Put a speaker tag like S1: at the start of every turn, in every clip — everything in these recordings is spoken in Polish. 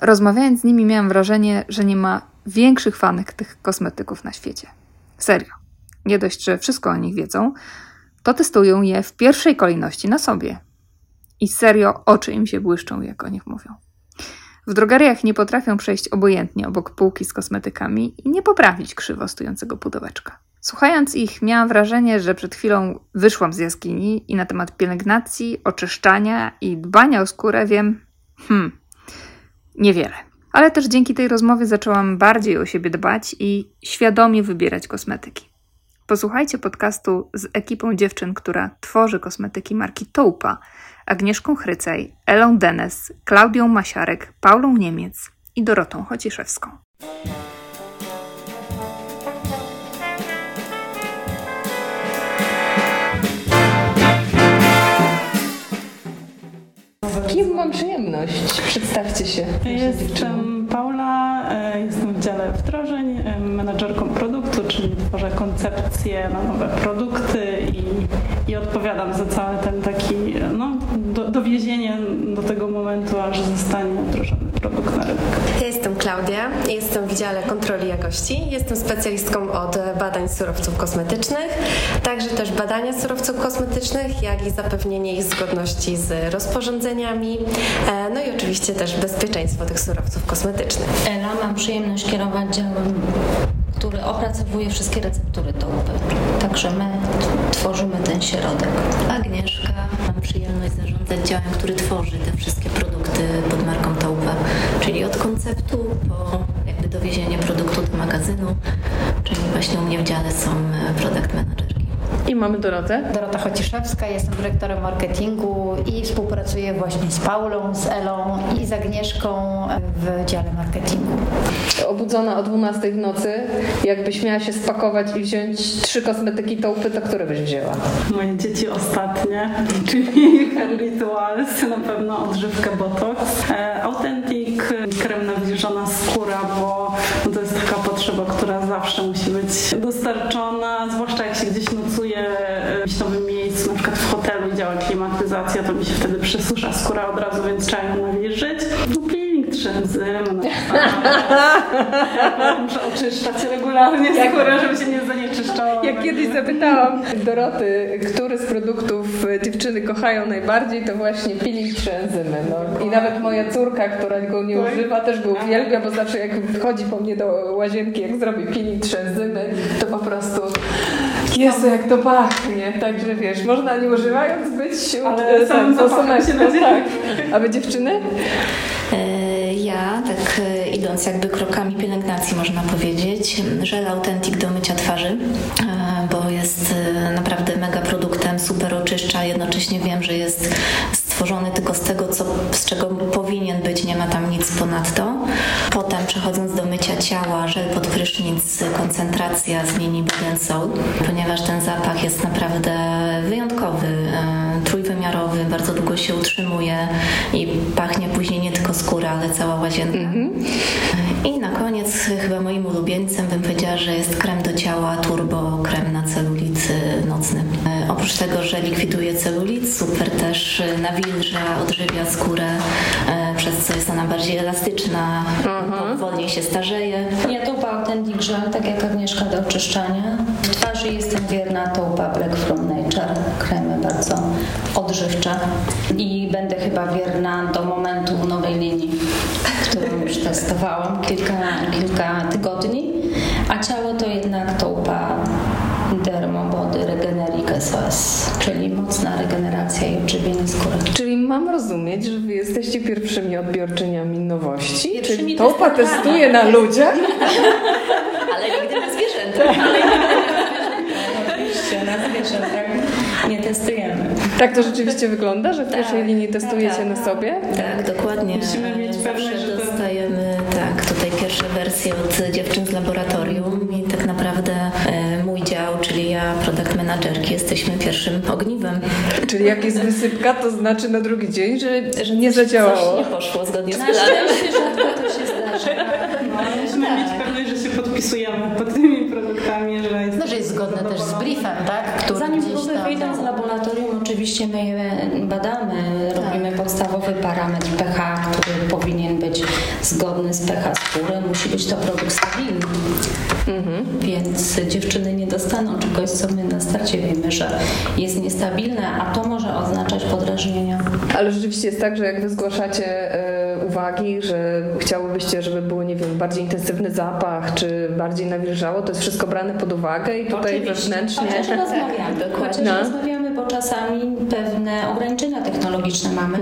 S1: Rozmawiając z nimi, miałam wrażenie, że nie ma większych fanek tych kosmetyków na świecie. Serio. Nie dość, że wszystko o nich wiedzą, to testują je w pierwszej kolejności na sobie. I serio oczy im się błyszczą, jak o nich mówią. W drogeriach nie potrafią przejść obojętnie obok półki z kosmetykami i nie poprawić krzywo stojącego pudełeczka. Słuchając ich, miałam wrażenie, że przed chwilą wyszłam z jaskini i na temat pielęgnacji, oczyszczania i dbania o skórę wiem, hmm, niewiele. Ale też dzięki tej rozmowie zaczęłam bardziej o siebie dbać i świadomie wybierać kosmetyki. Posłuchajcie podcastu z ekipą dziewczyn, która tworzy kosmetyki marki Toupa, Agnieszką Chrycej, Elą Denes, Klaudią Masiarek, Paulą Niemiec i Dorotą Chociszewską.
S2: Kim mam przyjemność? Przedstawcie się.
S3: Jestem Paula, e, jestem w dziale wdrożeń, menadżerką produktu, czyli tworzę koncepcje na nowe produkty i, i odpowiadam za cały ten taki no, dowiezienie do tego momentu, aż zostanie wdrożony produkt na rynek.
S4: Ja jestem Klaudia, jestem w dziale kontroli jakości, jestem specjalistką od badań surowców kosmetycznych, także też badania surowców kosmetycznych, jak i zapewnienie ich zgodności z rozporządzeniami, e, no i oczywiście też bezpieczeństwo tych surowców kosmetycznych.
S5: Ela, mam przyjemność kierować działem, który opracowuje wszystkie receptury tołpy. Także my tworzymy ten środek.
S6: Agnieszka, mam przyjemność zarządzać działem, który tworzy te wszystkie produkty pod marką Toupa, czyli od konceptu po jakby dowiezienie produktu do magazynu, czyli właśnie u mnie w dziale są e, product managerki.
S2: I mamy Dorotę.
S7: Dorota Chociszewska, jestem dyrektorem marketingu i współpracuję właśnie z Paulą, z Elą i z Agnieszką w dziale marketingu.
S2: Obudzona o 12 w nocy, jakbyś miała się spakować i wziąć trzy kosmetyki taupy, to które byś wzięła?
S3: Moje dzieci ostatnie, czyli Hair Rituals, na pewno odżywkę Botox, e, Authentic, krem nawilżona skóra, bo to jest taka potrzeba, która zawsze musi być dostarczona, klimatyzacja, to mi się wtedy przesusza skóra od razu, więc trzeba ją nawilżyć. No peeling trzy no, muszę oczyszczać regularnie skórę, żeby się nie zanieczyszczała.
S2: Jak kiedyś zapytałam Doroty, który z produktów dziewczyny kochają najbardziej, to właśnie peeling trzy enzymy. No. I nawet moja córka, która go nie używa, też go uwielbia, bo zawsze jak wchodzi po mnie do łazienki, jak zrobi peeling trzy enzymy, to po prostu Jezu, jak to pachnie. Także wiesz, można nie używając być
S3: Ale samym
S2: tak,
S3: zapachem się
S2: osobą, tak. A wy dziewczyny?
S6: E, Ja, tak e, idąc jakby krokami pielęgnacji można powiedzieć, żel Authentic do mycia twarzy, e, bo jest e, naprawdę mega produktem, super oczyszcza, jednocześnie wiem, że jest stworzony tylko z tego, co, z czego powinien być, nie ma tam nic ponadto. Potem przechodząc do mycia ciała, żel pod prysznic, koncentracja z and Soul, ponieważ ten zapach jest naprawdę wyjątkowy, e, trójwymiarowy, bardzo długo się utrzymuje i pachnie później nie tylko skóra, ale cała łazienka. I na koniec chyba moim ulubieńcem bym powiedziała, że jest krem do ciała Turbo, krem na celulit y, nocny. Oprócz tego, że likwiduje celulit, super też nawilża, odżywia skórę, e, przez co jest ona bardziej elastyczna, wolniej się starzeje.
S5: Ja toupa Authentic Gel, tak jak Agnieszka do oczyszczania. W twarzy jestem wierna toupa Black From Nature. Kremy bardzo odżywcze. I będę chyba wierna do momentu nowej linii, którą już testowałam kilka, kilka tygodni. A ciało to jednak toupa Czyli mocna regeneracja i odżywienie skóry.
S2: Czyli mam rozumieć, że wy jesteście pierwszymi odbiorczyniami nowości?
S5: Pierwszymi
S2: Czyli Topa
S5: testerkami.
S2: testuje na ludziach?
S6: Ale nigdy na zwierzęta.
S5: Oczywiście, na zwierzętach nie testujemy.
S2: Tak to rzeczywiście wygląda, że w pierwszej linii testujecie
S6: tak.
S2: na sobie?
S6: Tak, dokładnie.
S3: Musimy mieć pewność, że to-
S6: dostajemy tak, tutaj pierwsze wersje od dziewczyn z laboratorium i tak naprawdę ja, product managerki, jesteśmy pierwszym ogniwem.
S2: Czyli jak jest wysypka, to znaczy na drugi dzień, że, że nie zadziałało.
S6: Coś nie poszło zgodnie z
S5: Na
S6: planem.
S5: rzadko to się zdarza.
S3: No, musimy mieć pewność, że się podpisujemy pod tymi produktami, że jest,
S7: No, że jest zgodne też z briefem, tak? Który
S5: Zanim
S7: gdzieś
S5: próby
S7: tam...
S5: wyjdą z laboratorium, oczywiście my je badamy, robimy podstawowy parametr pH, który powinien być zgodny z pH skóry. Musi być to produkt stabilny. Więc dziewczyny nie dostaną czegoś, co my na starcie wiemy, że jest niestabilne, a to może oznaczać podrażnienia.
S2: Ale rzeczywiście jest tak, że jak wy zgłaszacie e, uwagi, że chciałybyście, żeby był, nie wiem, bardziej intensywny zapach, czy bardziej nawilżało, to jest wszystko brane pod uwagę i tutaj
S5: Oczywiście.
S2: wewnętrznie...
S5: Chociaż rozmawiamy, chociaż
S2: No.
S5: rozmawiamy, czasami pewne ograniczenia technologiczne mamy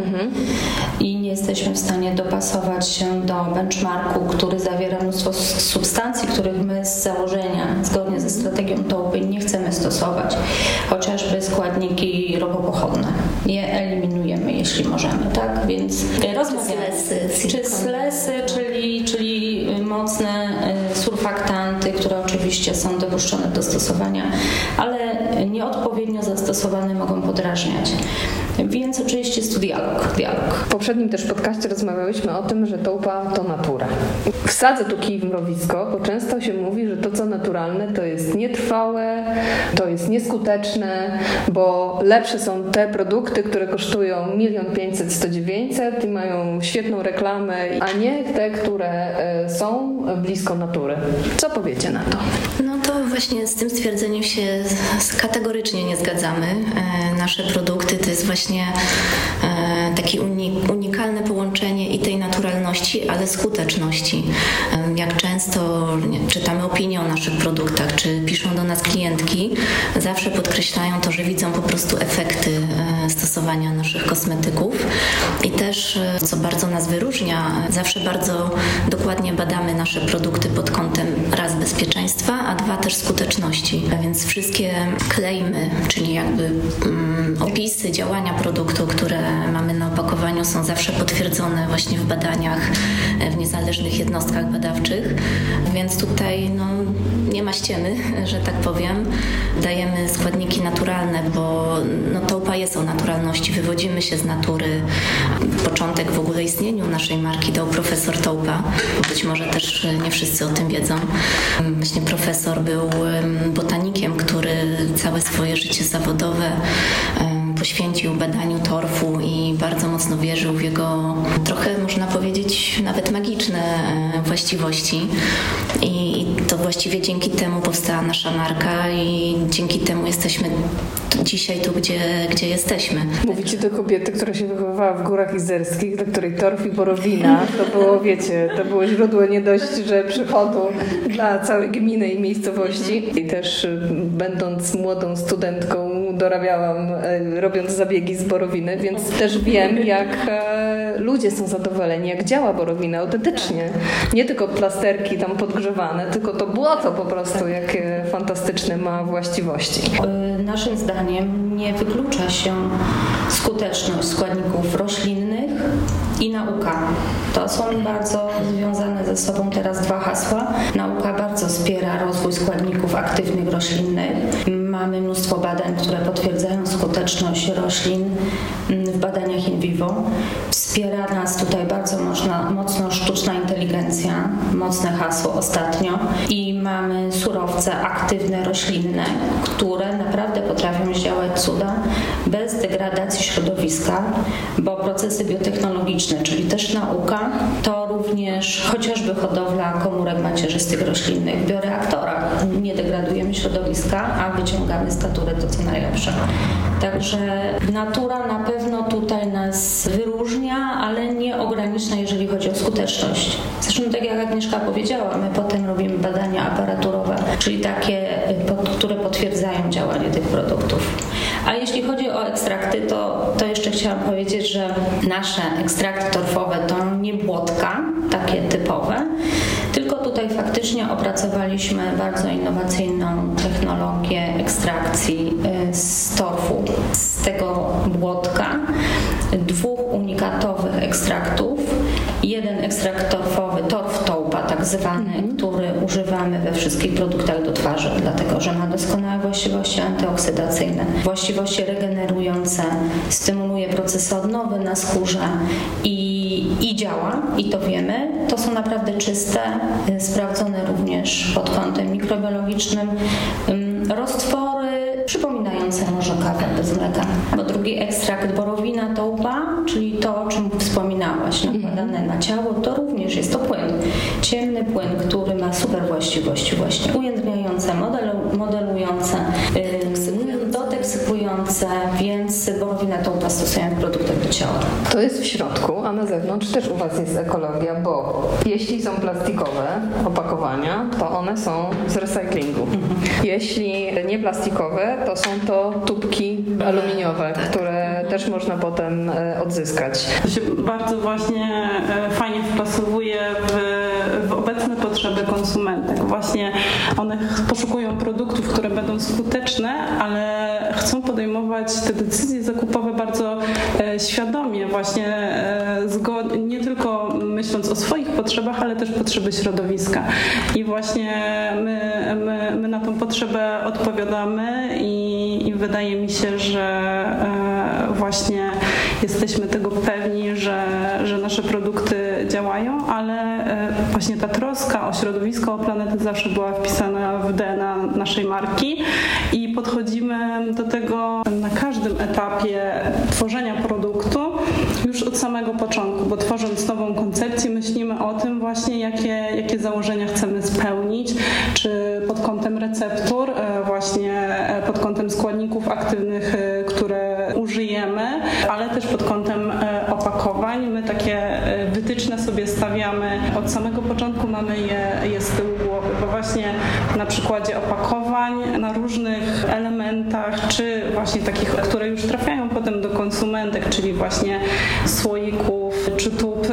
S5: i nie jesteśmy w stanie dopasować się do benchmarku, który zawiera mnóstwo substancji, których my z założenia, zgodnie ze strategią TOPy nie chcemy stosować. Chociażby składniki robopochodne. Je eliminujemy, jeśli możemy, tak? Więc rozmawiamy. Czy slesy, czyli, czyli mocne y, surfaktanty, oczywiście są dopuszczone do stosowania, ale nieodpowiednio zastosowane mogą podrażniać. Więc oczywiście jest tu dialog. dialog.
S2: W poprzednim też podcaście rozmawiałyśmy o tym, że tołpa to natura. Wsadzę tu kij w mrowisko, bo często się mówi, że to co naturalne to jest nietrwałe, to jest nieskuteczne, bo lepsze są te produkty, które kosztują 1 500 100 900 i mają świetną reklamę, a nie te, które e, są blisko natury. Co powiecie na to?
S6: No to właśnie z tym stwierdzeniem się kategorycznie nie zgadzamy. E, Nasze produkty to jest właśnie e, takie uni- unikalne połączenie i tej naturalności, ale skuteczności. E, Jak często czytamy opinie o naszych produktach, czy piszą do nas klientki, zawsze podkreślają to, że widzą po prostu efekty stosowania naszych kosmetyków i też, co bardzo nas wyróżnia, zawsze bardzo dokładnie badamy nasze produkty pod kątem raz bezpieczeństwa, a dwa też skuteczności. A więc wszystkie claimy, czyli jakby mm, opisy działania produktu, które mamy na opakowaniu są zawsze potwierdzone właśnie w badaniach w niezależnych jednostkach badawczych, więc tutaj no, nie ma ściemy, że tak powiem. Dajemy składniki naturalne, bo no, tołpa jest o naturalności, wywodzimy się z natury. Początek w ogóle istnieniu naszej marki dał profesor Tołpa. Być może też e, nie wszyscy o tym wiedzą. Właśnie profesor był em, botanikiem, który całe swoje życie zawodowe poświęcił badaniu torfu i bardzo mocno wierzył w jego trochę można powiedzieć nawet magiczne e, właściwości. I to właściwie dzięki temu powstała nasza marka i dzięki temu jesteśmy dzisiaj tu, gdzie, gdzie jesteśmy.
S2: Mówicie do kobiety, która się wychowywała w górach izerskich, dla której torf i borowina to było, wiecie, to było źródło nie dość, że przychodu dla całej gminy i miejscowości. I też y, będąc młodą studentką dorabiałam, e, robiąc zabiegi z borowiny, więc też wiem, jak e, ludzie są zadowoleni, jak działa borowina autentycznie. Nie tylko plasterki tam podgrzewane, tylko to błoto po prostu, jakie fantastyczne ma właściwości.
S5: Y, Naszym zdaniem nie wyklucza się skuteczność składników roślinnych i nauka. To są bardzo związane ze sobą teraz dwa hasła. Nauka bardzo wspiera rozwój składników aktywnych roślinnych. Mamy mnóstwo badań, które potwierdzają skuteczność roślin mm, w badaniach in vivo. Wspiera nas tutaj bardzo mocno, mocno sztuczna inteligencja, mocne hasło ostatnio. I mamy surowce aktywne roślinne, które naprawdę potrafią zdziałać cuda bez degradacji środowiska, bo procesy biotechnologiczne, czyli też nauka, to również chociażby hodowla komórek macierzystych roślinnych w bioreaktorach. Nie degradujemy środowiska, a wyciągamy z natury to, co najlepsze. Także natura na pewno tutaj nas wyróżnia, ale nie ogranicza, jeżeli chodzi o skuteczność. Zresztą tak jak Agnieszka powiedziała, my potem robimy badania aparaturowe, czyli takie, które potwierdzają działanie tych produktów. A jeśli chodzi o ekstrakty, to, to jeszcze chciałam powiedzieć, że nasze ekstrakty torfowe to nie błotka, takie typowe, tutaj faktycznie opracowaliśmy bardzo innowacyjną technologię ekstrakcji y, z torfu, z tego błotka, dwóch unikatowych ekstraktów. Jeden ekstrakt torf tołpa tak tak zwany, mm. który używamy we wszystkich produktach do twarzy, dlatego że ma doskonałe właściwości antyoksydacyjne, właściwości regenerujące, stymuluje procesy odnowy na skórze i, i działa, i to wiemy. To są naprawdę czyste, sprawdzone również pod kątem mikrobiologicznym roztwory przypominające może kawę bez mleka. Bo drugi ekstrakt borowina to łba, czyli to, o czym wspominałaś, nakładane na ciało, to również jest to płyn. Ciemny płyn, który ma super właściwości właśnie ujędrniające, modelujące, yy, więc borowinę tą stosujemy w produktach do ciała.
S2: To jest w środku, a na zewnątrz też u Was jest ekologia, bo jeśli są plastikowe opakowania, to one są z recyklingu. Mhm. Jeśli nie plastikowe, to są to tubki aluminiowe, tak. które też można potem e, odzyskać.
S3: To się bardzo właśnie e, fajnie wpasowuje w, w obecne potrzeby konsumentek. Właśnie one poszukują produktów, które będą skuteczne, ale chcą podejmować te decyzje zakupowe bardzo e, świadomie, właśnie nie tylko myśląc o swoich potrzebach, ale też potrzeby środowiska. I właśnie my, my, my na tą potrzebę odpowiadamy i, i wydaje mi się, że e, właśnie jesteśmy tego pewni, że, że nasze produkty działają, ale e, właśnie ta troska o środowisko, o planetę zawsze była wpisana w DNA naszej marki i podchodzimy do tego na każdym etapie tworzenia produktu już od samego początku, bo tworząc nową koncepcję myślimy o tym właśnie, jakie, jakie założenia chcemy spełnić, czy pod kątem receptur, e, właśnie e, pod kątem składników aktywnych, które użyjemy, ale też pod kątem opakowań. My takie wytyczne sobie stawiamy od samego początku, mamy je, je z tyłu głowy, bo właśnie na przykładzie opakowań, na różnych elementach, czy właśnie takich, które już trafiają potem do konsumentek, czyli właśnie słoików czy tub,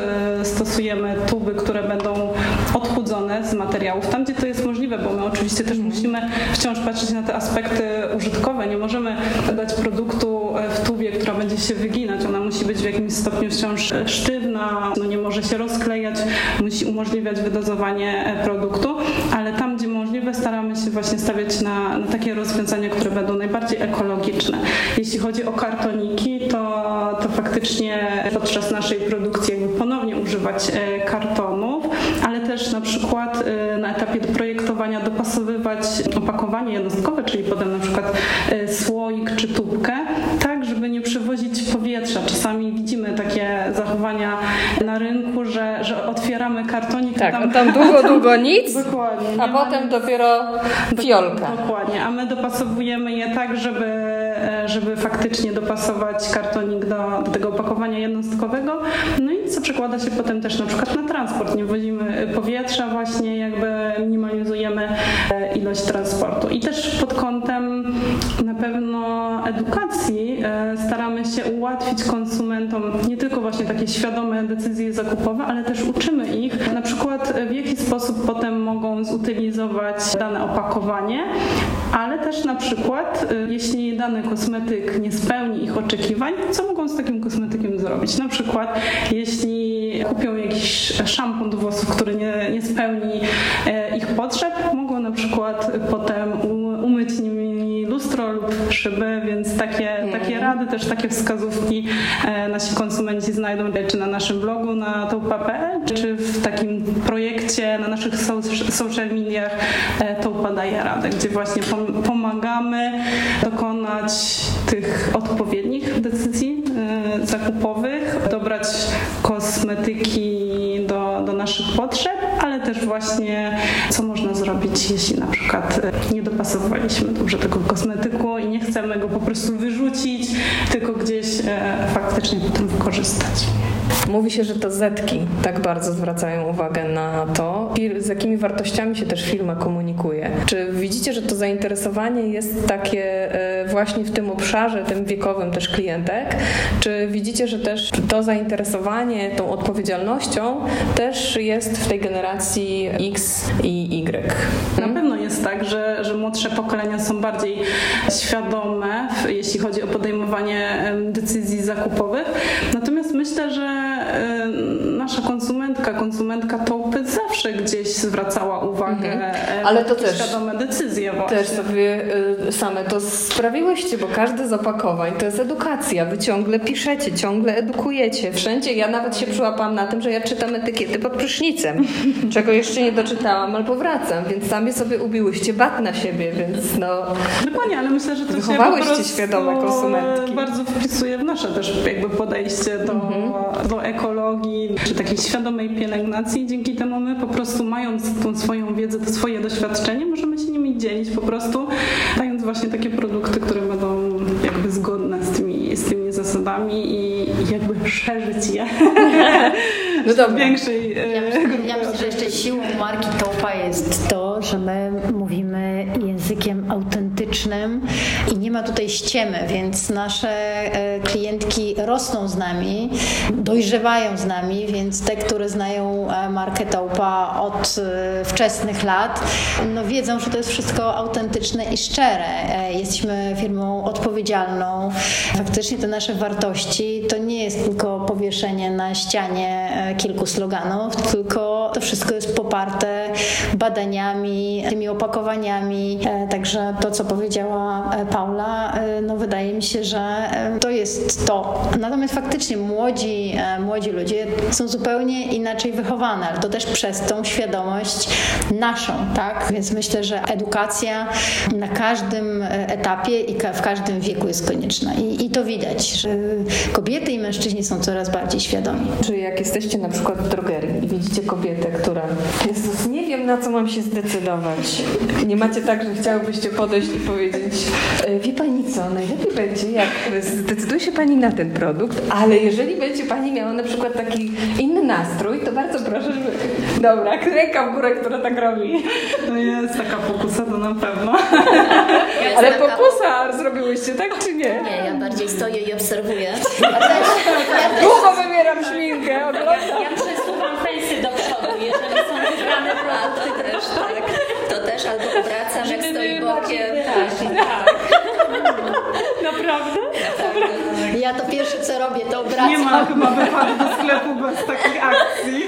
S3: stosujemy tuby, które będą odchudzone z materiałów, tam gdzie to jest możliwe, bo my oczywiście też musimy wciąż patrzeć na te aspekty użytkowe. Nie możemy dać produktu w tubie, która będzie się wyginać. Ona musi być w jakimś stopniu wciąż sztywna, no nie może się rozklejać, musi umożliwiać wydozowanie produktu, ale tam, gdzie możliwe, staramy się właśnie stawiać na, na takie rozwiązania, które będą najbardziej ekologiczne. Jeśli chodzi o kartoniki, to, to faktycznie podczas naszej produkcji jakby ponownie używać e, kartonów, ale też na przykład e, na etapie projektowania dopasowywać opakowanie jednostkowe, czyli potem na przykład e, słoik czy tubkę, tak żeby nie przewozić powietrza. Czasami widzimy takie zachowania na rynku, że, że otwieramy kartonik.
S2: Tak, tam, tam długo, długo nic, dokładnie, a potem nic. dopiero fiolka.
S3: Dokładnie, a my dopasowujemy je tak, żeby, żeby faktycznie dopasować kartonik do, do tego opakowania jednostkowego, no i co przekłada się potem też na przykład na transport. Nie wozimy powietrza właśnie, jakby minimalizujemy e, ilość transportu. I też pod kątem na pewno edukacji e, staramy się ułatwić konsumentom nie tylko właśnie takie świadome decyzje zakupowe, ale też uczymy ich na przykład w jaki sposób potem mogą zutylizować dane opakowanie, ale też na przykład e, jeśli dany kosmetyk nie spełni ich oczekiwań, co mogą z takim kosmetykiem zrobić. Na przykład jeśli kupią jakiś szampon do włosów, który nie, nie spełni e, ich potrzeb, mogą na przykład potem umyć nimi szyby, więc takie, mm. takie rady, też takie wskazówki e, nasi konsumenci znajdą czy na naszym blogu na toupa.pl, czy w takim projekcie na naszych social mediach e, Toupa daje radę, gdzie właśnie pomagamy dokonać tych odpowiednich decyzji zakupowych, dobrać kosmetyki do, do naszych potrzeb, ale też właśnie co można zrobić, jeśli na przykład nie dopasowaliśmy dobrze tego kosmetyku i nie chcemy go po prostu wyrzucić, tylko gdzieś e, faktycznie potem wykorzystać.
S2: Mówi się, że to zetki tak bardzo zwracają uwagę na to, z jakimi wartościami się też firma komunikuje. Czy widzicie, że to zainteresowanie jest takie e, właśnie w tym obszarze, tym wiekowym też klientek? Czy widzicie, że też to zainteresowanie tą odpowiedzialnością też jest w tej generacji X i Y?
S3: Na pewno jest tak, że, że młodsze pokolenia są bardziej świadome, jeśli chodzi o podejmowanie decyzji zakupowych. Natomiast myślę, że nasz nasza konsumentka, konsumentka Taupy zawsze gdzieś zwracała uwagę mhm.
S2: Ale to też
S3: świadome decyzje właśnie.
S2: Też sobie y, same to sprawiłyście, bo każde z opakowań to jest edukacja. Wy ciągle piszecie, ciągle edukujecie. Wszędzie ja nawet się przyłapałam na tym, że ja czytam etykiety pod prysznicem, czego jeszcze nie doczytałam albo wracam, więc sami sobie ubiłyście bat na siebie, więc no...
S3: Dokładnie, ale myślę, że to
S2: się świadome konsumentki.
S3: bardzo wpisuje w nasze też jakby podejście do, mhm. do ekologii, czy takiej świadomej pielęgnacji. Dzięki temu my po prostu mając tą swoją wiedzę, to swoje doświadczenie, możemy się nimi dzielić po prostu, dając właśnie takie produkty, które będą jakby zgodne z tymi, z tymi zasadami i jakby szerzyć je no dobra. większej
S7: ja myślę, ja myślę, że jeszcze siłą marki Topa jest to, że my językiem autentycznym i nie ma tutaj ściemy, więc nasze e, klientki rosną z nami, dojrzewają z nami, więc te, które znają e, markę Taupa od e, wczesnych lat, no wiedzą, że to jest wszystko autentyczne i szczere. Jesteśmy firmą odpowiedzialną. Faktycznie te nasze wartości to nie jest tylko powieszenie na ścianie kilku sloganów, tylko to wszystko jest poparte badaniami, tymi opakowaniami. Także to, co powiedziała Paula, no wydaje mi się, że to jest to. Natomiast faktycznie młodzi, młodzi ludzie są zupełnie inaczej wychowane, ale to też przez tą świadomość naszą, tak? Więc myślę, że edukacja na każdym etapie i w każdym wieku jest konieczna. I, i to widać, że kobiety i mężczyźni są coraz bardziej świadomi.
S2: Czy jak jesteście na przykład w drogerii i widzicie kobietę, która Jezus, nie wiem na co mam się zdecydować. Nie macie tak, że chciałybyście podejść i powiedzieć e, wie Pani co, najlepiej będzie jak zdecyduje się Pani na ten produkt, ale jeżeli będzie Pani miała na przykład taki inny nastrój, to bardzo proszę, żeby... Dobra, ręka w górę, która tak robi.
S3: No jest taka pokusa, to na pewno.
S2: ale pokusa zrobiłyście, tak czy nie?
S6: Nie, ja bardziej stoję i obserwuję.
S2: Długo wybieram śminkę, oglądam.
S5: Ja przesuwam fejsy do przodu, jeżeli są wybrane produkty też, tak.
S6: To też albo obracam, jak stoi bokiem.
S5: Tak, tak.
S3: Naprawdę?
S7: Tak. Ja to pierwsze co robię, to obracam.
S3: Nie ma chyba wypadu do sklepu bez takich akcji.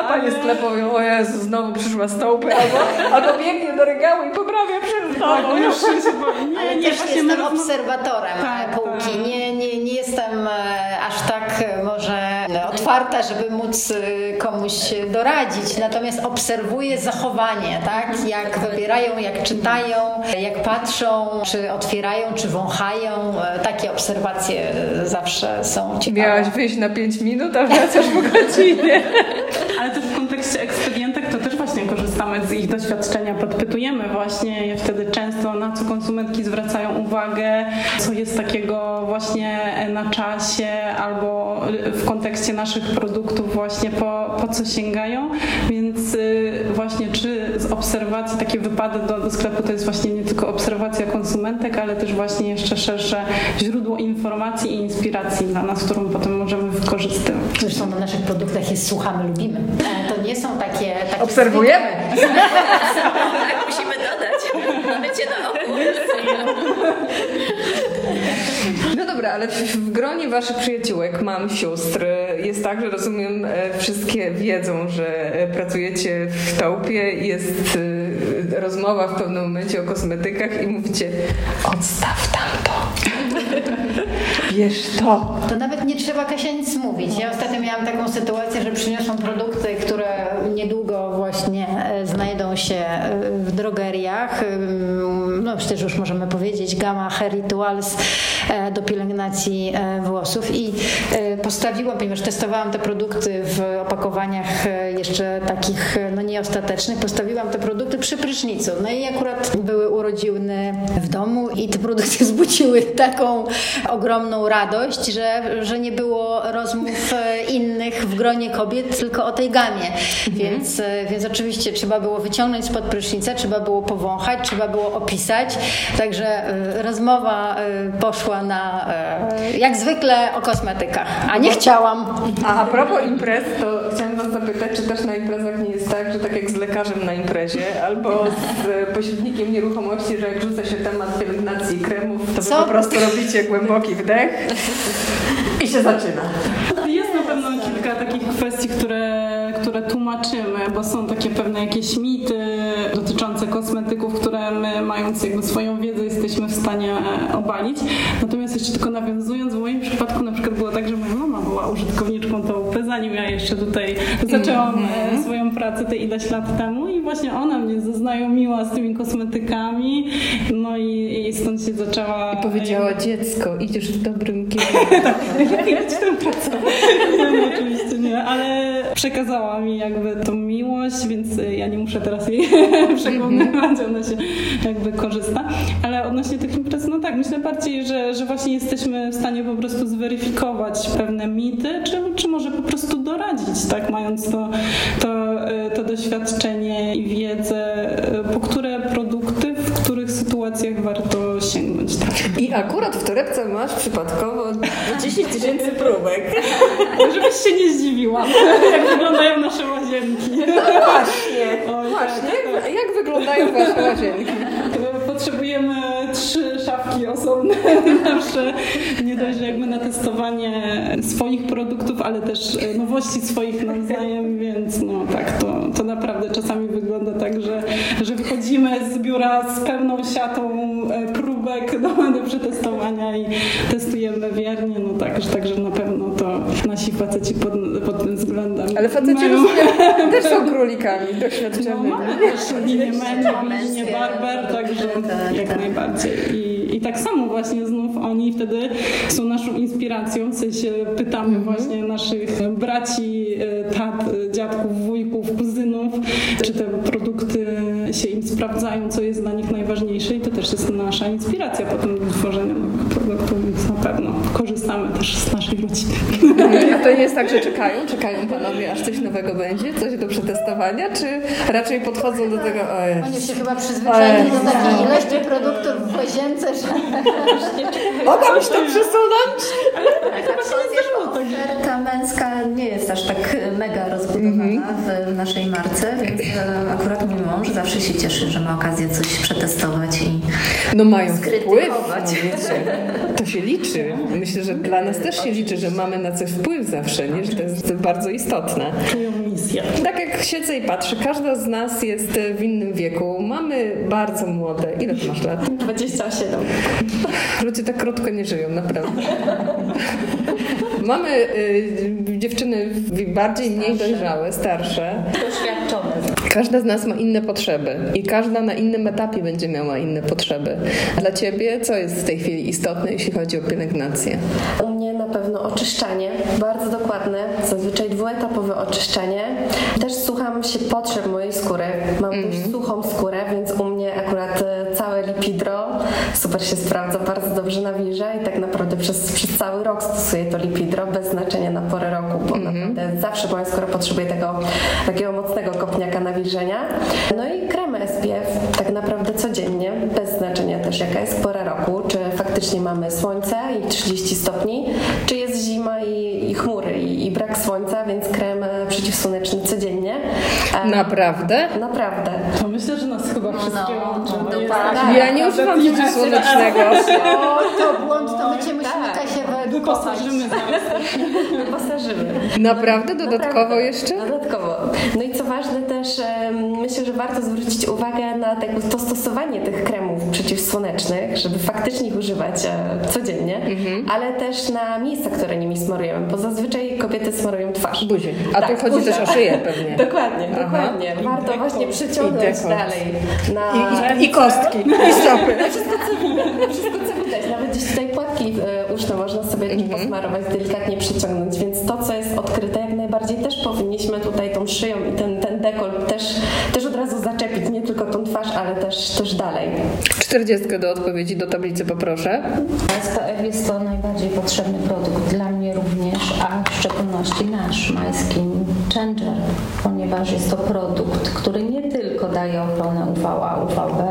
S2: A panie sklepu mówią, o Jezu, znowu przyszła stołpy, albo, albo biegnie do regału i poprawia przed
S3: Tak, już się boi.
S7: Ale nie, też jestem obserwatorem tak, półki. Tak. Nie, nie, nie jestem e, aż tak e, może otwarta, żeby móc e, komuś doradzić. Natomiast obserwuję zachowanie, tak? Jak wybierają, jak czytają, jak patrzą, czy otwierają, czy wąchają. Takie obserwacje zawsze są ciekawe.
S2: Miałaś wyjść na 5 minut, a wracasz po godzinie.
S3: Ale też w kontekście ekspedientek to też właśnie korzystamy z ich doświadczenia, podpytujemy właśnie je wtedy często, na co konsumentki zwracają uwagę, co jest takiego właśnie na czasie albo w kontekście naszych produktów właśnie po, po co sięgają, więc właśnie czy z obserwacji takie wypady do, do sklepu to jest właśnie nie tylko obserwacja konsumentek, ale też właśnie jeszcze szersze źródło informacji i inspiracji dla nas, którą potem możemy wykorzystywać.
S7: Zresztą na naszych produktach jest słuchamy, lubimy. E, to nie są takie... takie
S2: Obserwujemy.
S6: tak, musimy dodać. Mamy cię na oku.
S2: No dobra, ale w, w, gronie waszych przyjaciółek, mam sióstr, jest tak, że rozumiem, e, wszystkie wiedzą, że e, pracujecie w tałpie i jest rozmowa w pewnym momencie o kosmetykach i mówicie odstaw tamto. Wiesz to.
S7: To nawet nie trzeba Kasia nic mówić. Ja ostatnio miałam taką sytuację, że przyniosłam produkty, które niedługo właśnie e, znajdą się e, w drogeriach. No przecież już możemy powiedzieć Gamma Hair Rituals e, do pielęgnacji włosów i postawiłam, ponieważ testowałam te produkty w opakowaniach jeszcze takich no nieostatecznych, postawiłam te produkty przy prysznicu. No i akurat były urodziny w domu i te produkty wzbudziły taką ogromną radość, że, że nie było rozmów innych w gronie kobiet, tylko o tej gamie. Mhm. Więc, więc oczywiście trzeba było wyciągnąć spod prysznica, trzeba było powąchać, trzeba było opisać. Także e, rozmowa e, poszła na, e, jak zwykle, o kosmetykach. A nie chciałam.
S2: A a propos imprez, to chciałam Was zapytać, czy też na imprezach nie jest tak, że tak jak z lekarzem na imprezie, albo z pośrednikiem nieruchomości, że jak rzuca się temat pielęgnacji kremów, to Wy po prostu robicie głęboki wdech i się zaczyna.
S3: Jest na pewno kilka takich kwestii, które tłumaczymy, bo są takie pewne jakieś mity dotyczące kosmetyków, które my mając jakby swoją wiedzę jesteśmy w stanie e, obalić. Natomiast jeszcze tylko nawiązując, w moim przypadku na przykład było tak, że moja mama była użytkowniczką TOP, zanim ja jeszcze tutaj zaczęłam mm-hmm. swoją pracę te ileś lat temu i właśnie ona mnie zaznajomiła z tymi kosmetykami, no i, i stąd się zaczęła...
S2: I powiedziała, dziecko, idziesz w dobrym kierunku. tak,
S3: ja tam pracować. Oczywiście nie, ale przekazała mi jakby tą miłość, więc ja nie muszę teraz jej przekonywać, ona się jakby korzysta. Ale odnośnie tych imprez, no tak, myślę bardziej, że, że właśnie jesteśmy w stanie po prostu zweryfikować pewne mity, czy, czy może po prostu doradzić, tak, mając to, to, to doświadczenie i wiedzę, po które produkty, w których sytuacjach warto Tak.
S2: I akurat w torebce masz przypadkowo 10 tysięcy próbek.
S3: Żebyś się nie zdziwiła, jak wyglądają nasze łazienki.
S2: No właśnie, o, właśnie. Jak, jak wyglądają wasze łazienki?
S3: Potrzebujemy trzy szafki osobne nasze. Nie dość, że jakby na testowanie swoich produktów, ale też nowości swoich nawzajem, więc no tak, to, to naprawdę czasami wygląda tak, że, że wychodzimy z biura z pełną siatą e, próbek do, do przetestowania i testujemy wiernie, no tak, że, także na pewno to nasi faceci pod, pod tym względem
S2: Ale faceci mają... też są królikami doświadczonymi. No,
S3: mamy też linię menu, linię barber, także tak, jak tak. najbardziej. I, I tak samo właśnie znów oni wtedy są naszą inspiracją, w sensie pytamy mhm. właśnie naszych braci, e, tat, dziadków, wujków, kuzynów, czy te produkty się im sprawdzają, co jest dla nich najważniejsze. I to też jest nasza inspiracja potem do tworzenia nowych produktów, więc na pewno korzystamy też z naszej rodziny.
S2: A to nie jest tak, że czekają, czekają panowie, aż coś nowego będzie, coś do przetestowania, czy raczej podchodzą do tego,
S7: o Oni się chyba przyzwyczaili do takiej ilości produktów w łazience, że...
S2: Mogłabyś to przesunąć?
S6: Oferta męska nie jest aż tak mega rozbudowana -hmm. w naszej marce, więc e, akurat mój mąż zawsze się cieszy, że ma okazję coś przetestować i
S2: No mają wpływ, no wiecie, to się liczy. Myślę, że dla nas też się liczy, że mamy na coś wpływ zawsze, nie? że to jest bardzo istotne. Tak jak siedzę i patrzę, każda z nas jest w innym wieku. Mamy bardzo młode. Ile ty masz lat?
S4: 27.
S2: Ludzie tak krótko nie żyją, naprawdę. Mamy y, dziewczyny bardziej mniej dojrzałe, starsze.
S6: Doświadczone.
S2: Każda z nas ma inne potrzeby i każda na innym etapie będzie miała inne potrzeby. Dla ciebie co jest w tej chwili istotne, jeśli chodzi o pielęgnację?
S4: U mnie na pewno oczyszczanie, bardzo dokładne, zazwyczaj dwuetapowe oczyszczanie. Też słucham się potrzeb mojej skóry. Mam mm -hmm. dość suchą skórę, więc u mnie akurat e, całe lipidro super się sprawdza, bardzo dobrze nawilża i tak naprawdę przez, przez cały rok stosuję to lipidro bez znaczenia na porę roku, bo mm -hmm. naprawdę zawsze moja skóra potrzebuje tego takiego mocnego kopniaka nawilżenia. No i kremy SPF tak naprawdę codziennie, bez znaczenia też jaka jest pora roku, czy faktycznie mamy słońce i 30 stopni, czy jest zima i, i chmury i, i, brak słońca, więc krem przeciwsłoneczny codziennie.
S2: Naprawdę?
S4: Naprawdę.
S3: To myślę, że nas chyba no, wszystkie no, łączy. No,
S2: no, tak. Ja nie używam przeciwsłonecznego.
S7: O, to błąd, to my cię musimy tak.
S3: Wyposażymy.
S4: Wyposażymy.
S2: Naprawdę? Dodatkowo Naprawdę. jeszcze?
S4: Dodatkowo. No i co ważne też, myślę, że warto zwrócić uwagę na to stosowanie tych kremów przeciwsłonecznych, żeby faktycznie ich używać e, codziennie, mhm. ale też na miejsca, które nimi smarujemy, bo zazwyczaj kobiety smarują twarz.
S2: Buzię. A tak, tu chodzi buzia. też o szyję pewnie.
S4: dokładnie, Aha. dokładnie. Warto I właśnie przyciągnąć dalej.
S2: Na... I, i, I kostki. I stopy.
S4: wszystko, co widać. Wszystko, co widać. Nawet gdzieś tutaj płatki e, uszne można sobie mm -hmm. posmarować, delikatnie przyciągnąć, więc to, co jest odkryte, jak najbardziej też powinniśmy tutaj tą szyją i ten, ten dekolt też, też od razu zaczepić, nie tylko tą twarz, ale też, też dalej.
S2: 40 do odpowiedzi do tablicy poproszę.
S5: SPF jest to najbardziej potrzebny produkt dla mnie również, a w szczególności nasz majski Changer, ponieważ jest to produkt, który nie tylko daje ochronę UVA, UVB,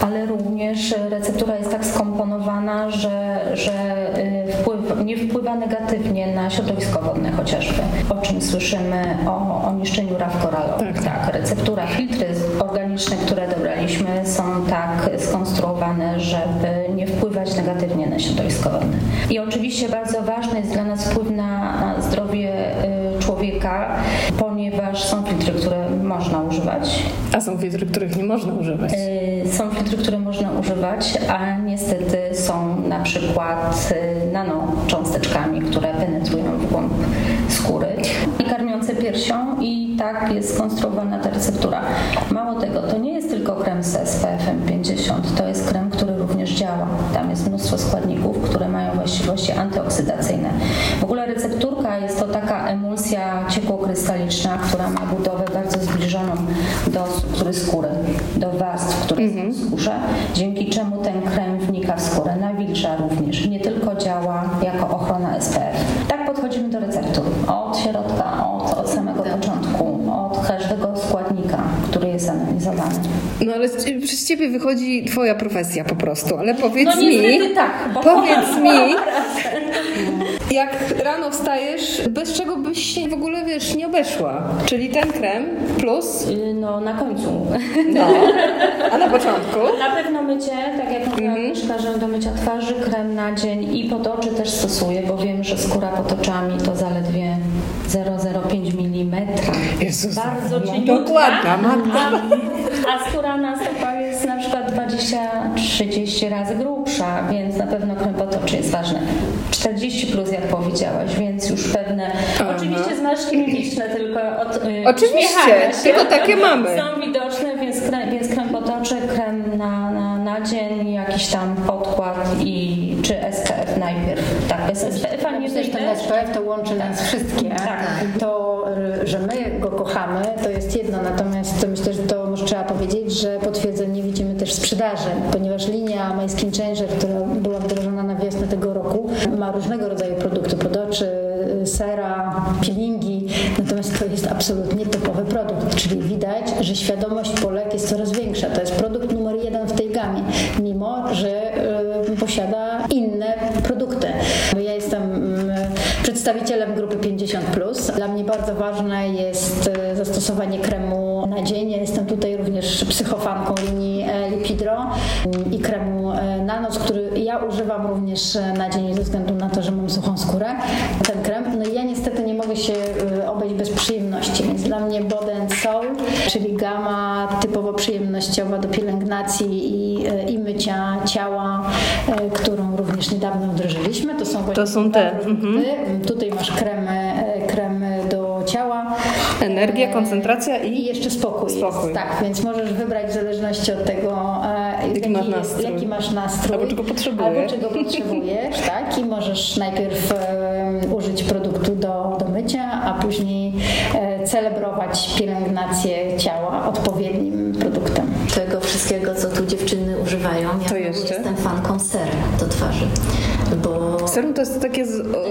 S5: ale również receptura jest tak skomponowana, że, że y, wpływa, nie wpływa negatywnie na środowisko wodne chociażby. O czym słyszymy o, o niszczeniu raw koralowych. Tak. tak, receptura, filtry organiczne, które dobraliśmy są tak skonstruowane, żeby nie wpływać negatywnie na środowisko wodne. I oczywiście bardzo ważny jest dla nas wpływ na zdrowie y, człowieka filtry, które można używać.
S2: A są filtry, których nie można używać.
S5: Y, Są filtry, które można używać, a niestety są na przykład y, nanocząsteczkami, które penetrują w głąb skóry i karmiące piersią i tak jest skonstruowana ta receptura. Mało tego, to nie jest tylko krem z SPF-em 50, to jest krem, który również działa. Tam jest mnóstwo składników, które mają właściwości antyoksydacyjne. W ogóle recepturka jest to taka emulsja ciepłokrystaliczna, która ma budowę bardzo zbliżoną do struktury skóry, do warstw, które są w skórze, dzięki czemu ten krem wnika w skórę, nawilża również. Nie tylko działa jako ochrona SPF. Tak podchodzimy do receptur. Od środka, 19.
S2: No ale przez ciebie wychodzi twoja profesja po prostu, ale powiedz
S5: no,
S2: mi.
S5: tak, bo
S2: powiedz mi. Jak rano wstajesz, bez czego byś się w ogóle, wiesz, nie obeszła? Czyli ten krem plus...
S5: Y, no, na końcu.
S2: No. A na początku?
S5: Na pewno mycie, tak jak mówiłam, mm -hmm. do mycia twarzy, krem na dzień i potoczy też stosuję, bo wiem, że skóra potoczami to zaledwie 0,05 mm.
S2: Jezus,
S5: Bardzo
S2: no,
S5: cieniutka.
S2: dokładna, matka.
S5: A, a skóra na stopach jest na przykład 20-30 razy grubsza, więc na pewno oczy jest ważny. 40 plus jak powiedziałaś, więc już pewne. Oczywiście zmarszczki mimiczne, tylko od y,
S2: Oczywiście,
S5: się
S2: tylko takie mamy.
S5: Są widoczne, więc krem, więc krem pod oczy, krem na, na, na dzień, jakiś tam podkład i czy SPF najpierw. Tak, bez SPF-a nie
S7: że ten. SPF to łączy nas wszystkie.
S5: Tak.
S7: To, y, że my go kochamy, to jest jedno, natomiast myślę, że to może trzeba powiedzieć, że potwierdzenie widzimy też w sprzedaży, ponieważ linia My Skin Changer, która była wdrożona na wiosnę tego roku, ma różnego rodzaju produkty pod oczy, y, sera, peelingi, natomiast to jest absolutnie topowy produkt, czyli widać, że świadomość Polek jest coraz większa. To jest produkt numer jeden w tej gamie, mimo że y, posiada inne produkty. Ja jestem mm, przedstawicielem grupy 50+. Dla mnie bardzo ważne jest y, zastosowanie kremu na dzień. Ja jestem tutaj również psychofanką linii e, Lipidro mm, i kremu e, na noc, który ja używam również e, na dzień ze względu na to, że mam suchą skórę. Ten krem. No i ja niestety nie mogę się y, obejść bez przyjemności, więc dla mnie Body and Soul, czyli gama typowo przyjemnościowa do pielęgnacji i, e, i mycia ciała, e, którą również niedawno wdrożyliśmy. To są
S2: To są te,
S7: produkty. Tutaj masz kremy, kremy do ciała.
S2: Energia, koncentracja
S7: I
S2: i...
S7: jeszcze spokój,
S2: Spokój.
S7: Jest. Tak, więc możesz wybrać w zależności od tego, e, jaki,
S2: masz
S7: jest-
S2: nastrój.
S7: jaki masz nastrój.
S2: Albo czego potrzebujesz.
S7: Albo czego potrzebujesz, tak. I możesz najpierw e, użyć produktu do, do mycia, a później e, celebrować pielęgnację ciała odpowiednim produktem.
S6: Tego wszystkiego, co tu dziewczyny używają. Ja
S2: To jeszcze?
S6: jestem fanką ser do twarzy, bo
S2: Serum to jest takie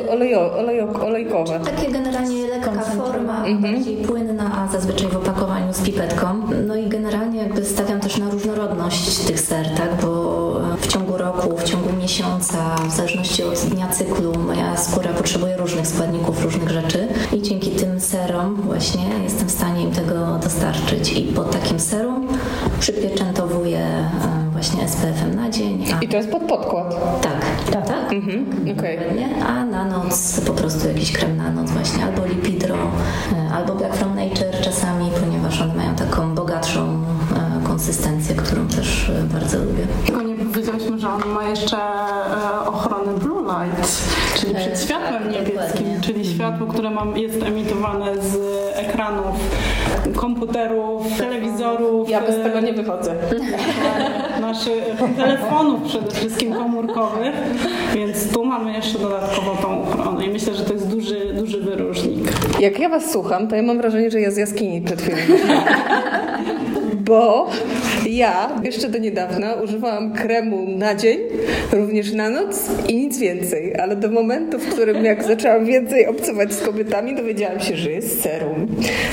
S2: olejo, olejo, olejkowe.
S6: takie generalnie lekka forma, bardziej płynna, a zazwyczaj w opakowaniu z pipetką. No i generalnie jakby stawiam też na różnorodność tych ser, tak, bo ciągu roku, w ciągu miesiąca, w zależności od dnia cyklu, moja skóra potrzebuje różnych składników, różnych rzeczy i dzięki tym serom właśnie jestem w stanie im tego dostarczyć. I po takim serum przypieczętowuję właśnie SPF-em na dzień. A,
S2: I to jest pod podkład.
S6: tak, tak, tak.
S2: Mhm, okej.
S6: Dokładnie. A na noc po prostu jakiś krem na noc właśnie, albo Lipidro, e, albo Black from Nature czasami, ponieważ one mają taką bogatszą e, konsystencję, którą też e, bardzo lubię.
S3: Powiedzieliśmy, że on ma jeszcze e, ochronę blue light, czyli przed
S6: tak,
S3: światłem niebieskim,
S6: dokładnie.
S3: czyli światło, które mam, jest emitowane z ekranów komputerów, telewizorów,
S2: Ja bez
S3: e,
S2: tego nie wychodzę.
S3: naszych telefonów przede wszystkim komórkowych, więc tu mamy jeszcze dodatkowo tą ochronę i myślę, że to jest duży, duży wyróżnik.
S2: Jak ja was słucham, to ja mam wrażenie, że ja z jaskini przed chwilą. Bo ja jeszcze do niedawna używałam kremu na dzień, również na noc i nic więcej. Ale do momentu, w którym jak zaczęłam więcej obcować z kobietami, dowiedziałam się, że jest serum,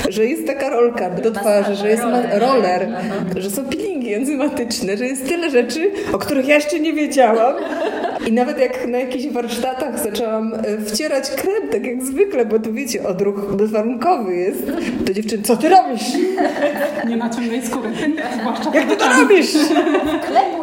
S2: że jest taka rolka do twarzy, że jest roller, że są peelingi enzymatyczne, że jest tyle rzeczy, o których ja jeszcze nie wiedziałam. I nawet jak na jakichś warsztatach zaczęłam e, wcierać krem, tak jak zwykle, bo to wiecie, odruch bezwarunkowy jest, to dziewczyny, co ty robisz?
S3: Nie naciągaj skóry, zwłaszcza
S2: Jak ty to robisz?
S7: Klepuj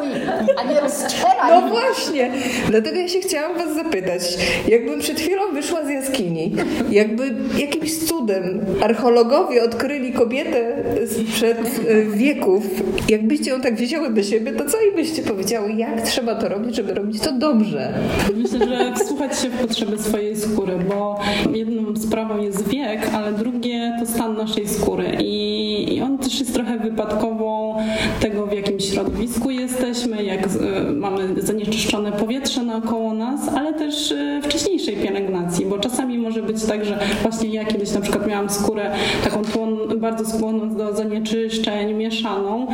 S7: a nie rozczeraj.
S2: No właśnie, dlatego ja się chciałam was zapytać, jakbym przed chwilą wyszła z jaskini, jakby jakimś cudem archeologowie odkryli kobietę sprzed e, wieków, jakbyście ją tak wzięły do siebie, to co im byście powiedziały, jak trzeba to robić, żeby robić to dobrze?
S3: Myślę, że wsłuchać się w potrzeby swojej skóry, bo jedną sprawą jest wiek, ale drugie to stan naszej skóry i, i on też jest trochę wypadkową tego, w jakim środowisku jesteśmy, jak z, y, mamy zanieczyszczone powietrze naokoło nas, ale też y, wcześniejszej pielęgnacji, bo czasami może być tak, że właśnie ja kiedyś na przykład miałam skórę taką tłon, bardzo skłonną do zanieczyszczeń, mieszaną,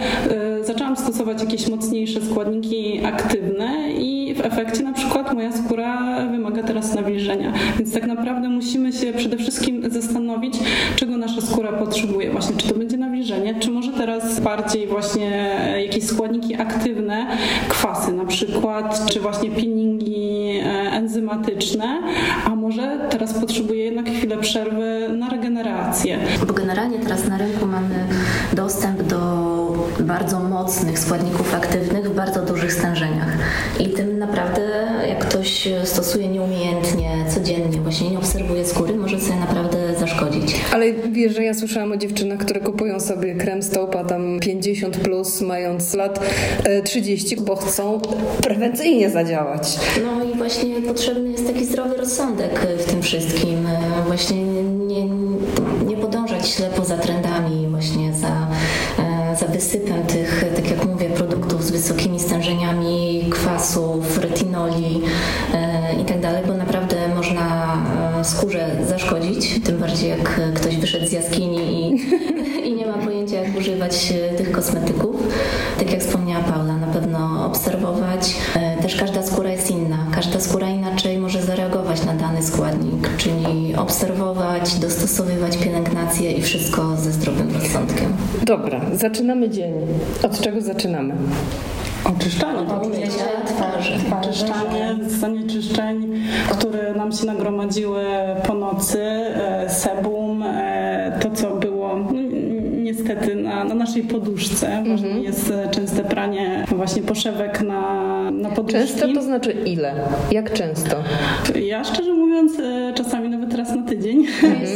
S3: y, zaczęłam stosować jakieś mocniejsze składniki aktywne i w efekcie na przykład moja skóra wymaga teraz nawilżenia. Więc tak naprawdę musimy się przede wszystkim zastanowić, czego nasza skóra potrzebuje. Właśnie, czy to będzie nawilżenie, czy może teraz bardziej właśnie jakieś składniki aktywne, kwasy na przykład, czy właśnie peelingi e, enzymatyczne, a może teraz potrzebuje jednak chwilę przerwy na regenerację.
S6: Bo generalnie teraz na rynku mamy dostęp do bardzo mocnych składników aktywnych w bardzo dużych stężeniach. I tym naprawdę, jak ktoś stosuje nieumiejętnie, codziennie, właśnie nie obserwuje skóry, może sobie naprawdę zaszkodzić.
S2: Ale wiesz, że ja słyszałam o dziewczynach, które kupują sobie krem stopa tam 50 plus, mając lat e, 30, bo chcą prewencyjnie zadziałać.
S6: No i właśnie potrzebny jest taki zdrowy rozsądek w tym wszystkim. E, Właśnie nie, nie podążać ślepo za trendami, właśnie e, wysypem tych, tak jak mówię, produktów z wysokimi stężeniami kwasów, retinoli e, i tak dalej, bo naprawdę można e, skórze zaszkodzić, tym bardziej jak ktoś wyszedł z jaskini i, i nie ma pojęcia, jak używać e, tych kosmetyków. Tak jak wspomniała Paula, na pewno obserwować. E, Też każda skóra jest inna. Każda skóra inaczej może zareagować na dany składnik, czyli obserwować, dostosowywać pielęgnację i wszystko ze zdrowym rozsądkiem.
S2: Dobra, zaczynamy dzień. Od czego zaczynamy?
S3: Oczyszczanie.
S6: Twarzy.
S3: Oczyszczanie zanieczyszczeń, które nam się nagromadziły po nocy, e, sebum, e, to co było no, niestety na, na naszej poduszce. Ważne jest e, częste pranie właśnie poszewek na, na poduszki.
S2: Często to znaczy ile? Jak często?
S3: Ja szczerze mówiąc e, czasami nawet raz na tydzień.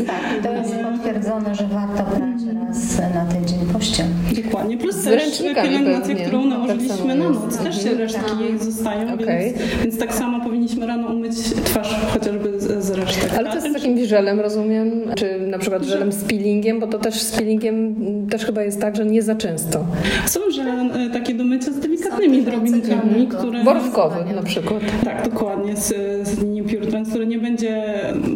S5: Tak, to jest potwierdzone, że warto brać raz na tydzień pościel.
S3: Dokładnie. Plus
S2: ręcznikami
S3: pielęgnacja,
S2: pewnie.
S3: którą
S2: Tak
S3: nałożyliśmy
S2: samo
S3: na noc. Też się resztki jej zostają,
S2: Okej.
S3: więc, więc tak samo powinniśmy rano umyć twarz chociażby z, z resztek.
S2: Ale to jest z takim żelem, rozumiem? Czy na przykład żelem z peelingiem, bo to też z peelingiem mm, też chyba jest tak, że nie za często.
S3: Są żele e, takie do mycia z delikatnymi drobinkami, które...
S2: Borówkowy na przykład.
S3: Tak, dokładnie, z, z linii Pure Trans, który nie będzie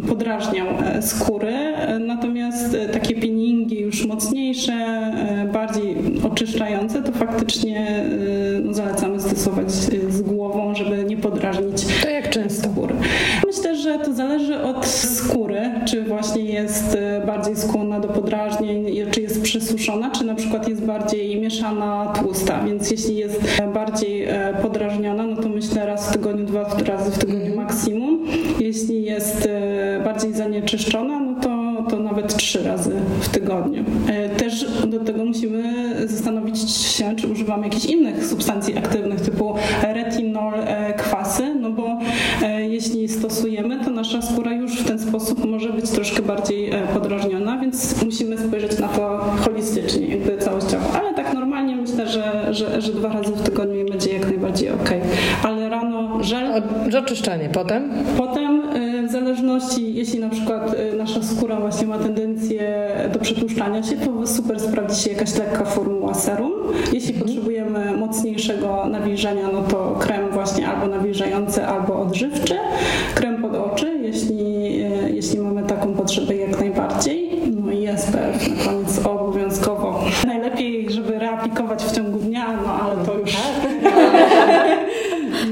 S3: podrażniał e, skóry, e, natomiast takie peelingi już mocniejsze, e, bardziej oczyszczające, to faktycznie e, no, zalecamy stosować e, z głową, żeby nie podrażnić
S2: To jak często?
S3: skóry. Myślę, że to zależy od skóry, czy właśnie jest bardziej skłonna do podrażnień, czy jest przesuszona, czy na przykład jest bardziej mieszana tłusta, więc jeśli jest bardziej podrażniona, no to myślę raz w tygodniu, dwa razy w tygodniu maksimum. Jeśli jest bardziej zanieczyszczona, no to to nawet trzy razy w tygodniu. E, Też do tego musimy zastanowić się, czy używamy jakichś innych substancji aktywnych typu retinol, e, kwasy, no bo e, jeśli stosujemy, to nasza skóra już w ten sposób może być troszkę bardziej podrażniona, więc musimy spojrzeć na to holistycznie, jakby całościowo. Ale tak normalnie myślę, że, że, że dwa razy w tygodniu będzie jak najbardziej ok. Ale rano żel,
S2: oczyszczanie. Potem?
S3: Potem jeśli na przykład y, nasza skóra właśnie ma tendencję do przetłuszczania się, to super sprawdzi się jakaś lekka formuła serum. Jeśli potrzebujemy mocniejszego nawilżenia, no to krem właśnie albo nawilżający, albo odżywczy. Krem pod oczy, jeśli, y, jeśli mamy taką potrzebę jak najbardziej. No i SPF na koniec obowiązkowo. Najlepiej, żeby reaplikować w ciągu dnia, no ale to już...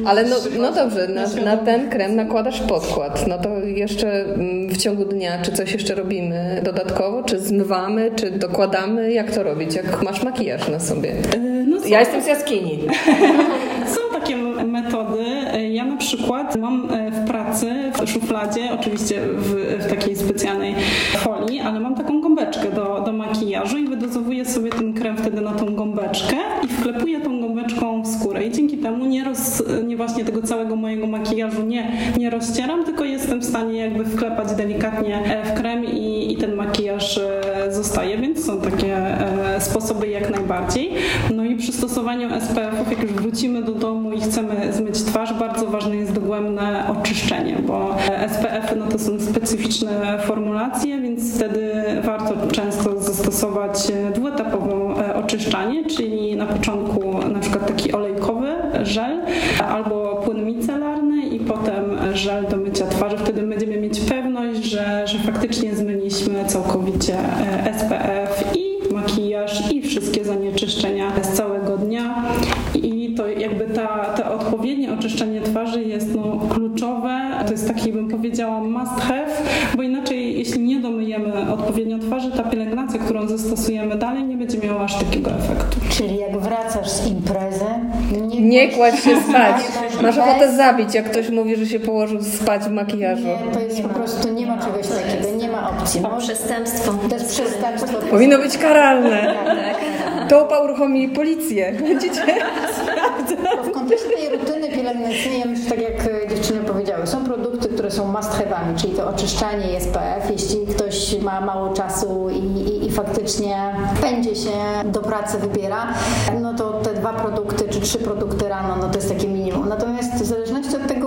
S2: Ale no, no dobrze, na, na ten krem nakładasz podkład. No to jeszcze mm, w ciągu dnia, czy coś jeszcze robimy dodatkowo? Czy zmywamy, czy dokładamy? Jak to robić? Jak masz makijaż na sobie?
S3: Y, No,
S2: Ja jestem z jaskini.
S3: Są takie metody, Ja na przykład mam w pracy, w szufladzie, oczywiście w, w takiej specjalnej folii, ale mam taką gąbeczkę do, do makijażu i wydozowuję sobie ten krem wtedy na tą gąbeczkę i wklepuję tą gąbeczką w skórę i dzięki temu nie, roz, nie właśnie tego całego mojego makijażu nie, nie rozcieram, tylko jestem w stanie jakby wklepać delikatnie w krem i, i ten makijaż zostaje, więc są takie sposoby jak najbardziej. No i przy stosowaniu SPF-ów, jak już wrócimy do domu i chcemy zmyć twarz, bardzo ważne jest dogłębne oczyszczenie, bo SPF-y no to są specyficzne formulacje, więc wtedy warto często zastosować dwuetapowe oczyszczanie, czyli na początku na przykład taki olejkowy żel albo płyn micelarny i potem żel do mycia twarzy. Wtedy będziemy mieć pewność, że, że faktycznie zmyliśmy całkowicie SPF i makijaż i wszystkie zanieczyszczenia z to jakby ta, to odpowiednie oczyszczenie twarzy jest no, kluczowe. To jest taki, bym powiedziała, must have, bo inaczej jeśli nie domyjemy odpowiednio twarzy, ta pielęgnacja, którą zastosujemy dalej, nie będzie miała aż takiego efektu.
S7: Czyli jak wracasz z imprezy,
S2: nie, nie kładź się spać. Masz ochotę zabić, jak ktoś mówi, że się położył spać w makijażu.
S7: Nie, to jest nie po prostu, nie ma czegoś takiego, nie ma opcji.
S6: To przestępstwo.
S7: To jest przestępstwo.
S2: Powinno być karalne. To uruchomi policję. Będziecie
S7: Bo w kontekście tej pielęgnacyjnej, ja myślę, tak jak dziewczyny powiedziały, są produkty, które są must have'ami, czyli to oczyszczanie i SPF. Jeśli ktoś ma mało czasu i, i, i faktycznie będzie się do pracy wybiera, no to te dwa produkty czy trzy produkty rano, no to jest takie minimum. Natomiast w zależności od tego,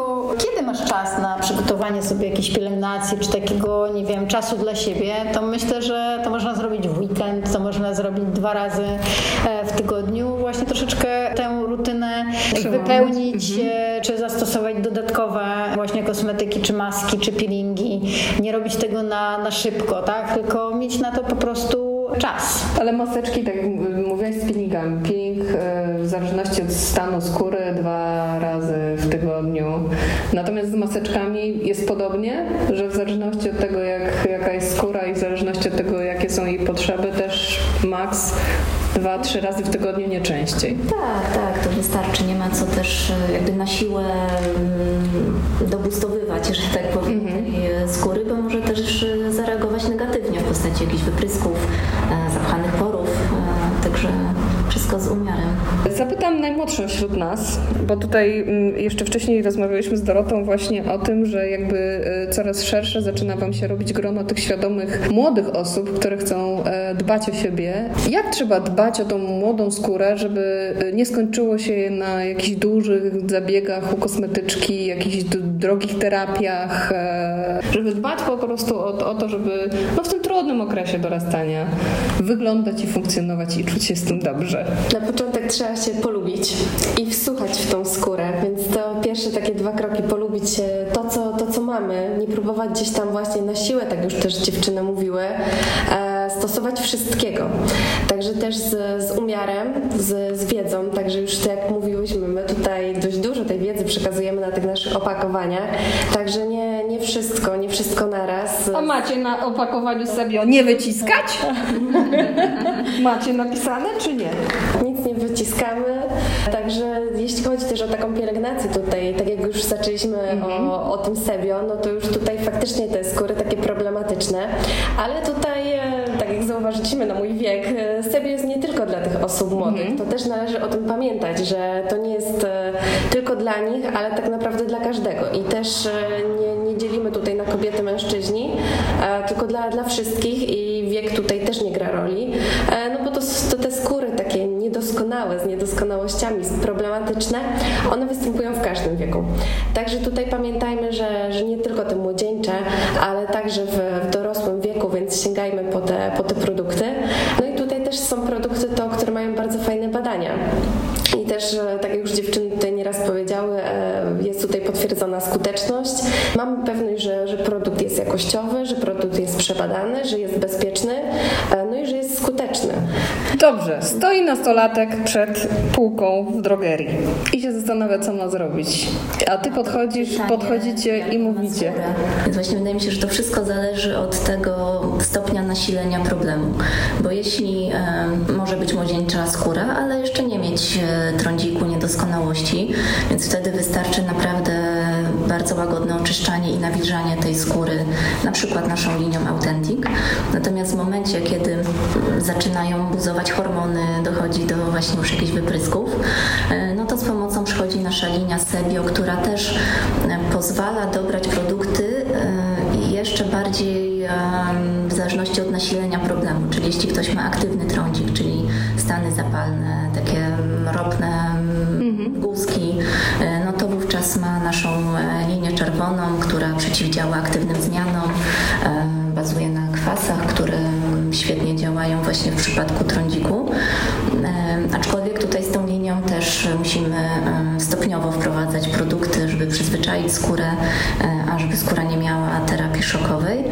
S7: masz czas na przygotowanie sobie jakiejś pielęgnacji, czy takiego, nie wiem, czasu dla siebie, to myślę, że to można zrobić w weekend, to można zrobić dwa razy w tygodniu. Właśnie troszeczkę tę rutynę wypełnić, mhm. czy zastosować dodatkowe właśnie kosmetyki, czy maski, czy peelingi. Nie robić tego na, na szybko, tak? Tylko mieć na to po prostu czas.
S2: Ale maseczki, tak jak mówiłaś z peelingami, peeling w zależności od stanu skóry dwa razy w tygodniu. Natomiast z maseczkami jest podobnie, że w zależności od tego, jak, jaka jest skóra i w zależności od tego, jakie są jej potrzeby, też maks dwa, trzy razy w tygodniu, nie częściej.
S6: Tak, tak, to wystarczy. Nie ma co też jakby na siłę dobustowywać, że tak powiem, mhm. tej skóry, bo może też zareagować negatywnie w postaci jakichś wyprysków, zapchanych porów. Wszystko z umiarem.
S2: Zapytam najmłodszą wśród nas, bo tutaj jeszcze wcześniej rozmawialiśmy z Dorotą właśnie o tym, że jakby coraz szersze zaczyna Wam się robić grono tych świadomych młodych osób, które chcą dbać o siebie. Jak trzeba dbać o tą młodą skórę, żeby nie skończyło się na jakichś dużych zabiegach u kosmetyczki, jakichś drogich terapiach, żeby dbać po prostu o, o to, żeby no w tym trudnym okresie dorastania wyglądać i funkcjonować i czuć się z tym dobrze.
S4: Na początek trzeba się polubić i wsłuchać w tą skórę, więc to pierwsze takie dwa kroki, polubić to, co, to, co mamy, nie próbować gdzieś tam właśnie na siłę, tak już też dziewczyny mówiły, stosować wszystkiego. Także też z, z umiarem, z, z wiedzą, także już tak jak mówiłyśmy, my tutaj dość dużo tej wiedzy przekazujemy na tych naszych opakowaniach, także nie, nie wszystko, nie wszystko naraz.
S2: A macie na opakowaniu sobie nie wyciskać? macie napisane czy nie?
S4: Nic nie wyciskamy, także jeśli chodzi też o taką pielęgnację tutaj, tak jak już zaczęliśmy mhm. o, o tym sebio, no to już tutaj faktycznie te skóry takie problematyczne, ale tutaj tak jak zauważyliśmy na mój wiek, sebio jest nie tylko dla tych osób młodych. Mhm. To też należy o tym pamiętać, że to nie jest tylko dla nich, ale tak naprawdę dla każdego. I też nie, nie dzielimy tutaj na kobiety, mężczyźni, tylko dla, dla wszystkich i wiek tutaj też nie gra roli. No bo to, to te skóry takie niedoskonałe, z niedoskonałościami, problematyczne, one występują w każdym wieku. Także tutaj pamiętajmy, że, że nie tylko te młodzieńcze, ale także w, w dorosłym wieku, więc sięgajmy po te, po te produkty. No i tutaj też są produkty to, które mają bardzo fajne badania. I też, tak jak już dziewczyny tutaj nieraz powiedziały, jest tutaj potwierdzona skuteczność. Mamy pewność, że, że produkt jest jakościowy, że produkt jest przebadany, że jest bezpieczny, no i że jest skuteczny.
S2: Dobrze, stoi nastolatek przed półką w drogerii i się zastanawia, co ma zrobić. A ty podchodzisz, podchodzicie i mówicie.
S6: Więc właśnie wydaje mi się, że to wszystko zależy od tego stopnia nasilenia problemu. Bo jeśli e, może być młodzieńcza skóra, ale jeszcze nie mieć e, trądziku, nie niedoskonałości, więc wtedy wystarczy naprawdę bardzo łagodne oczyszczanie i nawilżanie tej skóry, na przykład naszą linią Authentic. Natomiast w momencie, kiedy zaczynają buzować hormony, dochodzi do właśnie już jakichś wyprysków, e, no to z pomocą przychodzi nasza linia Sebio, która też e, pozwala dobrać produkty e, jeszcze bardziej w zależności od nasilenia problemu, czyli jeśli ktoś ma aktywny trądzik, czyli stany zapalne, takie ropne mhm. guzki, no to wówczas ma naszą linię czerwoną, która przeciwdziała aktywnym zmianom, bazuje na kwasach, które świetnie działają właśnie w przypadku trądziku. Aczkolwiek tutaj z tą linią też musimy stopniowo wprowadzać produkty, żeby przyzwyczaić skórę, e, a skóra nie miała terapii szokowej.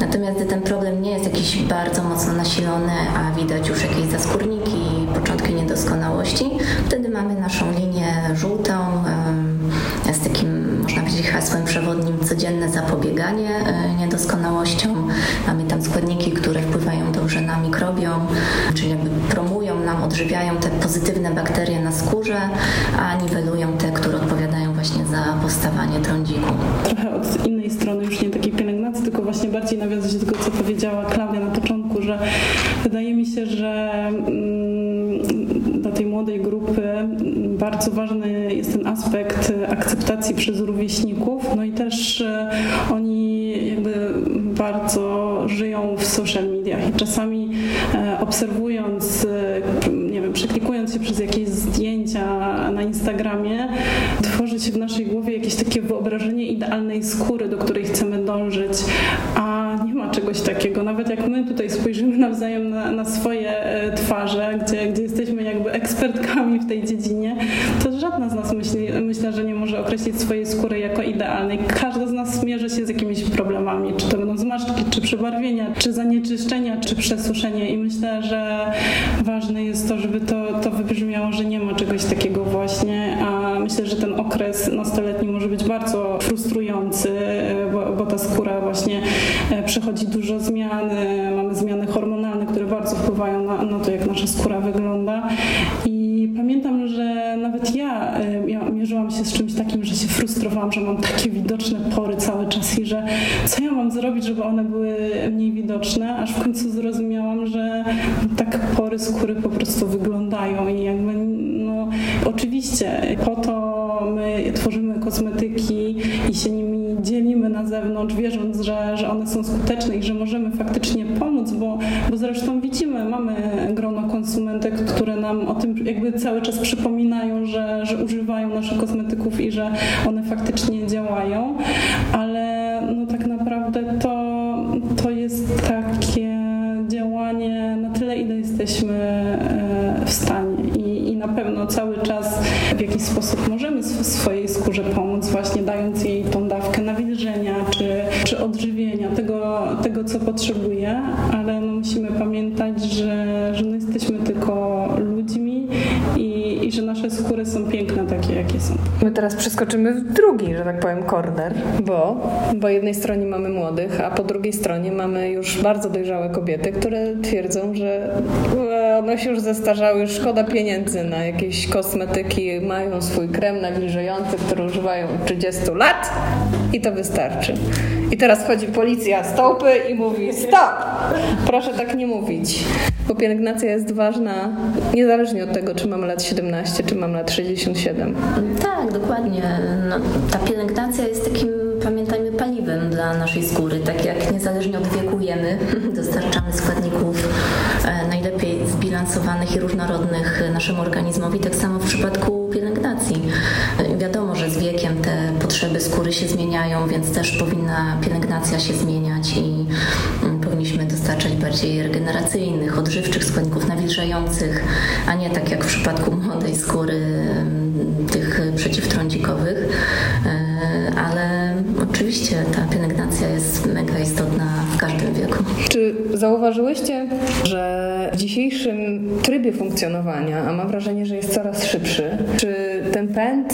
S6: Natomiast gdy ten problem nie jest jakiś bardzo mocno nasilony, a widać już jakieś zaskórniki, początki niedoskonałości, wtedy mamy naszą linię żółtą z takim, można powiedzieć, hasłem przewodnim codzienne zapobieganie e, niedoskonałościom. Mamy tam składniki, które wpływają dobrze na mikrobiom, czyli jakby promują nam, odżywiają te pozytywne bakterie na skórze, a niwelują te, które właśnie za powstawanie trądziku.
S3: Trochę od innej strony, już nie takiej pielęgnacji, tylko właśnie bardziej nawiązać do tego, co powiedziała Klaudia na początku, że wydaje mi się, że mm, dla tej młodej grupy bardzo ważny jest ten aspekt akceptacji przez rówieśników, no i też e, oni jakby bardzo żyją w social mediach i czasami e, obserwując, e, nie wiem, przeklikując się przez jakieś zdjęcia na Instagramie, tworzy się w naszej głowie jakieś takie wyobrażenie idealnej skóry, do której chcemy dążyć, a nie ma czegoś takiego. Nawet jak my tutaj spojrzymy nawzajem na, na swoje twarze, gdzie, gdzie jesteśmy jakby ekspertkami w tej dziedzinie, to żadna z nas myśli, myślę, że nie może określić swojej skóry jako idealnej. Każda z nas mierzy się z jakimiś problemami, czy to będą zmarszczki, czy przebarwienia, czy zanieczyszczenia, czy przesuszenie i myślę, że ważne jest to, żeby to, to wybrzmiało, że nie ma czegoś takiego właśnie, a myślę, że ten okres nastoletni może być bardzo frustrujący, bo, bo ta skóra właśnie e, przechodzi dużo zmian, mamy zmiany hormonalne, które bardzo wpływają na, na to, jak nasza skóra wygląda. I pamiętam, że nawet ja, mierzyłam się z czymś takim, że się frustrowałam, że mam takie widoczne pory cały czas i że co ja mam zrobić, żeby one były mniej widoczne, aż w końcu zrozumiałam, że tak pory skóry po prostu wyglądają i jakby no oczywiście po to my tworzymy kosmetyki i się nimi dzielimy na zewnątrz, wierząc, że, że one są skuteczne i że możemy faktycznie pomóc, bo, bo zresztą widzimy, mamy grono konsumentek, które nam o tym jakby cały czas przypominają, że, że używają naszych kosmetyków i że one faktycznie działają, ale no tak naprawdę to, to jest takie działanie na tyle, ile jesteśmy e, w stanie. I, i na pewno cały czas w jakiś sposób możemy swojej skórze pomóc, właśnie dając jej tą dawkę nawilżenia czy, czy odżywienia, tego, tego co potrzebuje, ale no musimy pamiętać, że, że my jesteśmy tylko ludźmi i, i że nasze skóry są piękne takie, jakie są.
S2: My teraz przeskoczymy w drugi, że tak powiem, korner, bo po jednej stronie mamy młodych, a po drugiej stronie mamy już bardzo dojrzałe kobiety, które twierdzą, że e, one się już zestarzały, szkoda pieniędzy na jakieś kosmetyki, mają swój krem nawilżający, który używają 30 lat i to wystarczy. Teraz wchodzi policja z topy i mówi stop! Proszę tak nie mówić, bo pielęgnacja jest ważna niezależnie od tego, czy mam lat 17, czy mam lat 67.
S6: Tak, dokładnie. No, ta pielęgnacja jest takim pamiętajmy, paliwem dla naszej skóry. Tak jak niezależnie od wieku jemy, dostarczamy składników e, najlepiej zbilansowanych i różnorodnych naszemu organizmowi, tak samo w przypadku pielęgnacji. E, wiadomo, że z wiekiem te potrzeby skóry się zmieniają, więc też powinna pielęgnacja się zmieniać i mm, powinniśmy dostarczać bardziej regeneracyjnych, odżywczych składników nawilżających, a nie tak jak w przypadku młodej skóry mm, tych przeciwtrądzikowych. E, ale rzeczywiście ta pielęgnacja jest mega istotna w każdym wieku.
S2: Czy zauważyłyście, że w dzisiejszym trybie funkcjonowania, a mam wrażenie, że jest coraz szybszy, czy ten pęd,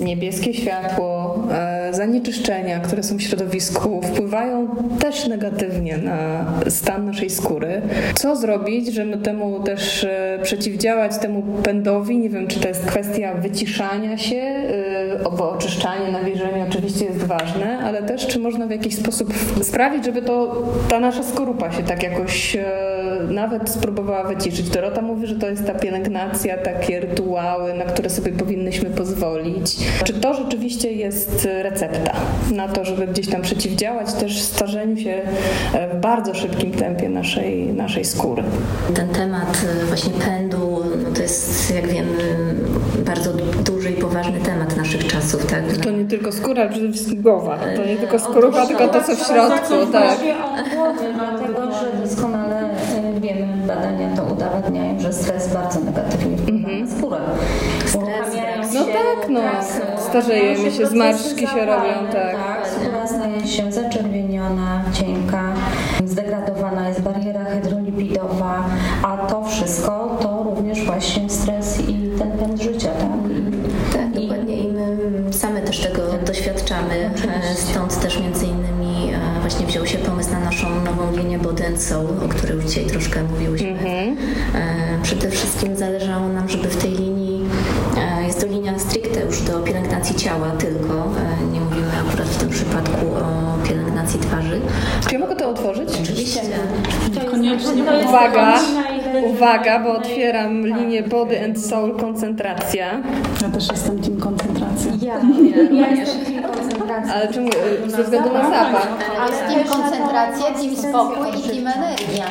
S2: y, niebieskie światło, y, zanieczyszczenia, które są w środowisku, wpływają też negatywnie na stan naszej skóry? Co zrobić, żeby temu też y, przeciwdziałać, temu pędowi? Nie wiem, czy to jest kwestia wyciszania się, bo oczyszczanie, nawilżenie oczywiście jest ważne, ale też czy można w jakiś sposób sprawić, żeby to ta nasza skorupa się tak jakoś nawet spróbowała wyciszyć. Dorota mówi, że to jest ta pielęgnacja, takie rytuały, na które sobie powinnyśmy pozwolić. Czy to rzeczywiście jest recepta na to, żeby gdzieś tam przeciwdziałać też starzeniu się w bardzo szybkim tempie naszej, naszej skóry?
S6: Ten temat e, właśnie pędu, no to jest, jak wiemy, bardzo duży i poważny temat naszych czasów. Tak?
S2: To nie tylko skóra, ale przede wszystkim głowa. To nie tylko skorupa, tylko to, co w środku. Tak.
S5: Dlatego, że doskonale e, wiemy, badania to udowadniają, że stres bardzo negatywnie wpływa -hmm. na skórę.
S2: Stres, no tak, no. Starzejemy się, zmarszczki się robią, tak.
S5: tak. Skóra staje się zaczerwieniona, cienka, zdegradowana jest bariera hydrolipidowa, a to wszystko
S6: stąd też między innymi e, właśnie wziął się pomysł na naszą nową linię Body and Soul, o której już dzisiaj troszkę mówiłyśmy. Mm-hmm. Przede wszystkim zależało nam, żeby w tej linii, e, jest to linia stricte już do pielęgnacji ciała tylko, e, nie mówimy akurat w tym przypadku o pielęgnacji twarzy.
S2: Czy ja mogę to otworzyć?
S6: Oczywiście.
S3: Koniecznie.
S2: Uwaga, uwaga, bo otwieram linię Body and Soul koncentracja.
S3: Ja też jestem team koncentracja.
S5: Ja, ja, ja jestem team koncentracja.
S2: Ale czemu? Ze względu na zapach.
S7: Ale team koncentracja, team spokój i team energia.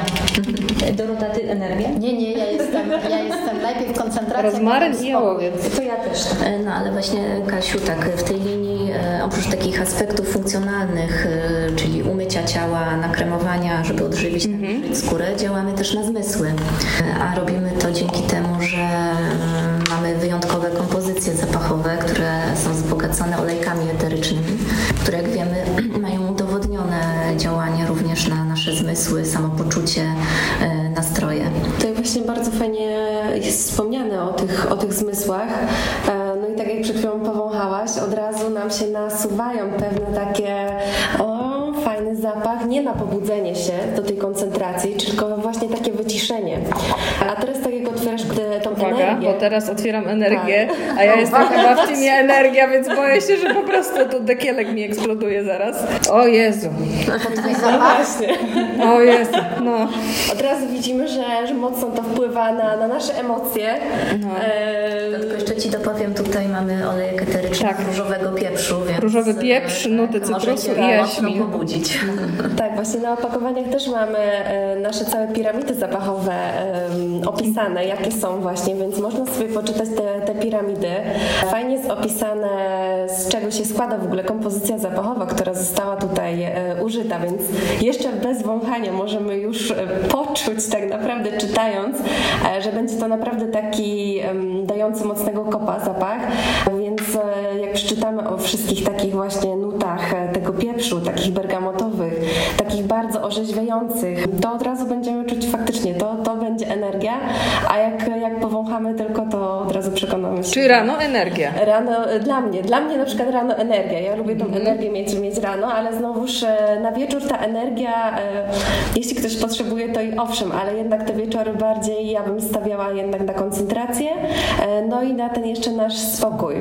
S5: Dorota, ty energię?
S7: Nie, nie, ja jestem, ja jestem najpierw koncentracja.
S2: Rozmaryn i jałowiec.
S5: To ja też.
S6: No ale właśnie Kasiu, tak w tej linii e, oprócz takich aspektów funkcjonalnych, e, czyli umycia ciała, nakremowania, żeby odżywić mhm. skórę, działamy też na zmysły. E, a robimy to dzięki temu, że mamy wyjątkowe kompozycje zapachowe, które są wzbogacone olejkami eterycznymi, które jak wiemy mają udowodnione działanie również na nasze zmysły, samopoczucie, nastroje.
S4: To właśnie bardzo fajnie jest wspomniane o tych, o tych zmysłach. No i tak jak przed chwilą powąchałaś, od razu nam się nasuwają pewne takie o, zapach, nie na pobudzenie się do tej koncentracji, tylko właśnie takie wyciszenie. A teraz tak jak otwierasz tą
S2: Uwaga,
S4: energię...
S2: bo teraz otwieram energię, tak. a ja jestem chyba w teamie energia, więc boję się, że po prostu to dekielek mi eksploduje zaraz. O Jezu.
S4: No właśnie.
S2: O Jezu, no.
S4: Od razu widzimy, że, że mocno to wpływa na, na nasze emocje.
S6: No. E... Tylko jeszcze Ci dopowiem, tutaj mamy olejek eteryczny tak. różowego pieprzu, więc...
S2: Różowy pieprz, nuty cytrusu i jaśmin.
S6: pobudzić.
S4: Tak, właśnie na opakowaniach też mamy e, nasze całe piramidy zapachowe opisane, jakie są właśnie, więc można sobie poczytać te, te piramidy. Fajnie jest opisane, z czego się składa w ogóle kompozycja zapachowa, która została tutaj e, użyta, więc jeszcze bez wąchania możemy już e, poczuć tak naprawdę czytając, że będzie to naprawdę taki dający mocnego kopa zapach, więc jak przeczytamy o wszystkich takich właśnie nutach tego pieprzu, takich bergamotowych, takich bardzo orzeźwiających, to od razu będziemy czuć faktycznie, to, to będzie energia, a jak, jak powąchamy tylko, to od razu przekonamy się.
S2: Czyli rano energia.
S4: Rano, dla mnie, dla mnie na przykład rano energia. Ja lubię tą energię mieć, mieć rano, ale znowuż e, na wieczór ta energia, e, jeśli ktoś potrzebuje, to i owszem, ale jednak te wieczory bardziej ja bym stawiała jednak na koncentrację, e, no i na ten jeszcze nasz spokój.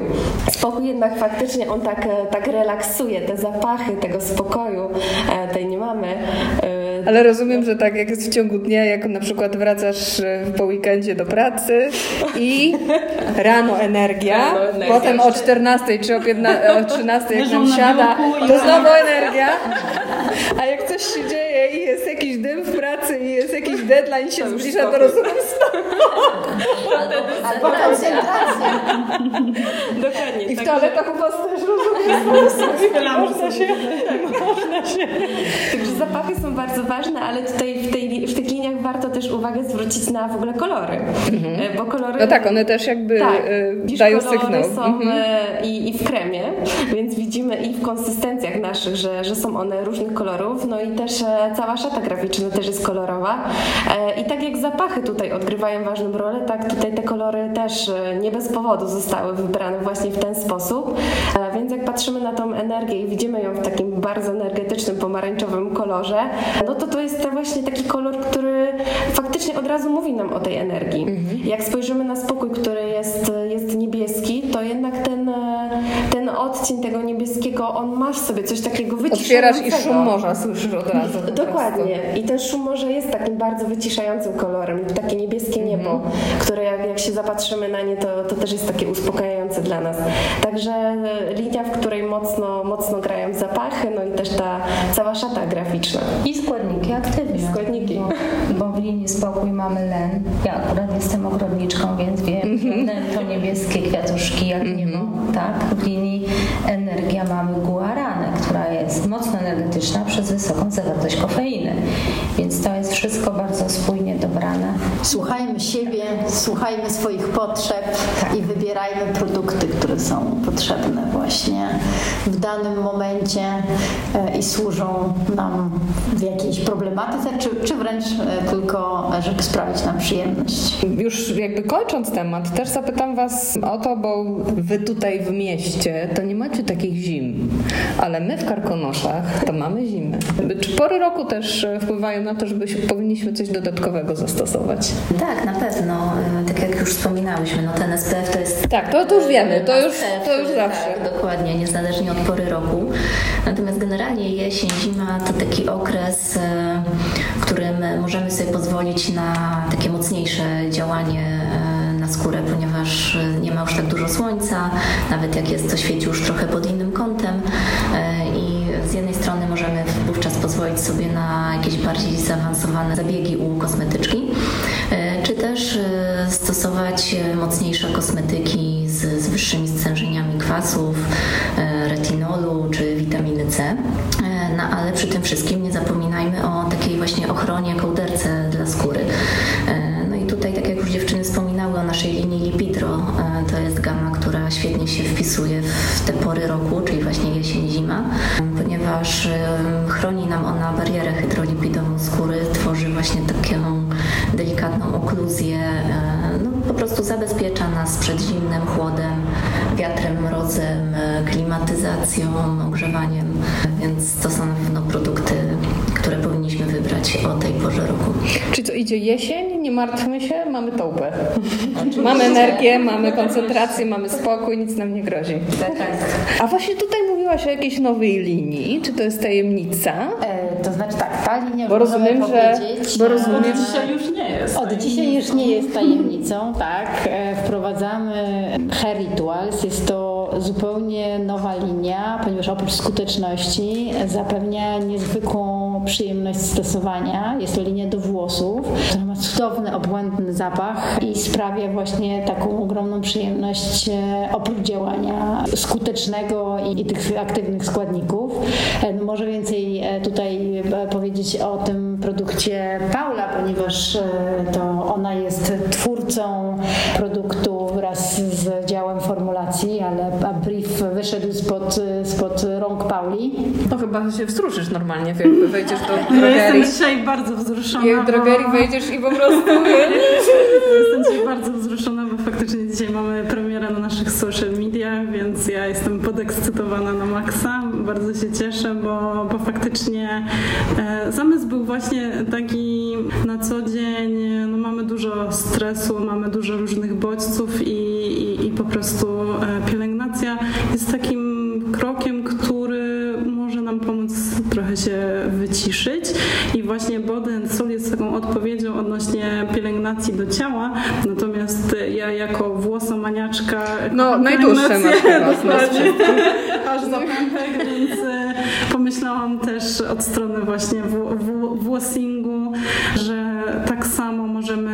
S4: Spokój jednak faktycznie on tak, tak relaksuje, te zapachy tego spokoju, tej nie mamy.
S2: Ale rozumiem, że tak jak jest w ciągu dnia, jak na przykład wracasz po weekendzie do pracy i rano energia, rano energia potem o 14 czy o, 15, o 13 jak nam siada, to znowu energia. A jak coś się dzieje i jest jakiś dym w pracy jakiś deadline się zbliża, to rozumiem
S7: Albo koncentracja.
S2: Dokładnie. I w toaletach u Was też rozumiem. Można się, można się.
S4: Także zapachy są bardzo ważne, ale tutaj w, tej, w tych liniach warto też uwagę zwrócić na w ogóle kolory. Mhm. Bo kolory...
S2: No tak, one też jakby tak,
S4: dają sygnał. są mhm. i, i w kremie, więc widzimy i w konsystencjach naszych, że, że są one różnych kolorów, no i też e, cała szata graficzna też jest kolorowa. E, I tak jak zapachy tutaj odgrywają ważną rolę, tak tutaj te kolory też e, nie bez powodu zostały wybrane właśnie w ten sposób. Więc jak patrzymy na tą energię i widzimy ją w takim bardzo energetycznym, pomarańczowym kolorze, no to to jest to właśnie taki kolor, który faktycznie od razu mówi nam o tej energii. Mhm. Jak spojrzymy na spokój, który jest, jest niebieski, to jednak ten, ten odcień tego niebieskiego, on masz sobie coś takiego wyciszającego.
S2: Otwierasz i szum morza słyszysz od razu.
S4: Dokładnie. I ten szum morza jest takim bardzo wyciszającym kolorem. Takie niebieskie mhm. niebo, które jak, jak się zapatrzymy na nie, to, to też jest takie uspokajające dla nas. Także e, linia, w której mocno, mocno grają zapachy, no i też ta cała szata graficzna.
S5: I składniki aktywne.
S4: I składniki.
S5: Bo, bo w linii spokój mamy len. Ja akurat jestem ogrodniczką, więc wiem, mm -hmm. len to niebieskie kwiatuszki jak mm -hmm. niebo. Tak? W linii energia mamy guaranę, która jest mocno energetyczna przez wysoką zawartość kofeiny. Więc to jest wszystko bardzo spójnie dobrane.
S7: Słuchajmy siebie, słuchajmy swoich potrzeb tak. i wybierajmy produkty, które są potrzebne właśnie w danym momencie e, i służą nam w jakiejś problematyce, czy, czy wręcz e, tylko, żeby sprawić nam przyjemność.
S2: Już jakby kończąc temat, też zapytam Was o to, bo Wy tutaj w mieście to nie macie takich zim, ale my w Karkonoszach to mamy zimy. Czy pory roku też e, wpływają na to, żeby powinniśmy coś dodatkowego zastosować?
S6: Tak, na pewno. Tak jak już wspominałyśmy, no ten SPF to jest...
S2: Tak, to, to już wiemy, to już, to już zawsze.
S6: Tak, dokładnie, niezależnie od pory roku. Natomiast generalnie jesień, zima to taki okres, e, w którym możemy sobie pozwolić na takie mocniejsze działanie e, na skórę, ponieważ e, nie ma już tak dużo słońca, nawet jak jest to świeci już trochę pod innym kątem i z jednej strony możemy wówczas pozwolić sobie na jakieś bardziej zaawansowane zabiegi u kosmetyczki, czy też stosować mocniejsze kosmetyki z, z wyższymi stężeniami kwasów, retinolu czy witaminy C. E, no ale przy tym wszystkim nie zapominajmy o takiej właśnie ochronie, kołderce linii Lipidro, e, to jest gama, która świetnie się wpisuje w te pory roku, czyli właśnie jesień, zima, ponieważ chroni nam ona barierę hydrolipidową skóry, tworzy właśnie taką delikatną okluzję, no, po prostu zabezpiecza nas przed zimnym chłodem, wiatrem, mrozem, klimatyzacją, ogrzewaniem, więc to są na pewno produkty, które powinniśmy wybrać o tej porze roku.
S2: Czy to idzie jesień? Nie martwmy się, mamy tołpę. mamy energię, mamy koncentrację, mamy spokój, nic nam nie grozi. Tak. A właśnie tutaj mówiłaś o jakiejś nowej linii. Czy to jest tajemnica?
S7: E, tak, ta linia
S2: bo rozumiem, że bo
S3: rozumiem, od dzisiaj już nie jest.
S7: Od dzisiaj już nie jest tajemnicą, tak. E, wprowadzamy Hair Rituals. Jest to zupełnie nowa linia, ponieważ oprócz skuteczności zapewnia niezwykłą przyjemność stosowania. Jest to linia do włosów, która ma cudowny, obłędny zapach i sprawia właśnie taką ogromną przyjemność e, oprócz działania skutecznego i, i tych aktywnych składników. E, może więcej e, tutaj powiedzieć o tym produkcie Paula, ponieważ to ona jest twórcą produktu wraz z działem formulacji, ale brief wyszedł spod, spod rąk Pauli.
S2: No chyba się wzruszysz normalnie, jakby wejdziesz do drogerii.
S3: Ja jestem dzisiaj bardzo wzruszona.
S2: Jak do drogerii wejdziesz i po prostu...
S3: jestem dzisiaj bardzo wzruszona, bo faktycznie dzisiaj mamy premierę na naszych social mediach, więc ja jestem podekscytowana na maksa. Bardzo się cieszę, bo, bo faktycznie e, zamysł był właśnie taki na co dzień, no mamy dużo stresu, mamy dużo różnych bodźców i, i, i po prostu e, pielęgnacja jest takim krokiem, który może nam pomóc trochę się wyciszyć. I właśnie body and soul jest taką odpowiedzią odnośnie pielęgnacji do ciała, natomiast ja jako włosomaniaczka
S2: no najdłuższe
S3: dokładnie, aż za pępek, więc pomyślałam też od strony właśnie włosingu, że tak samo możemy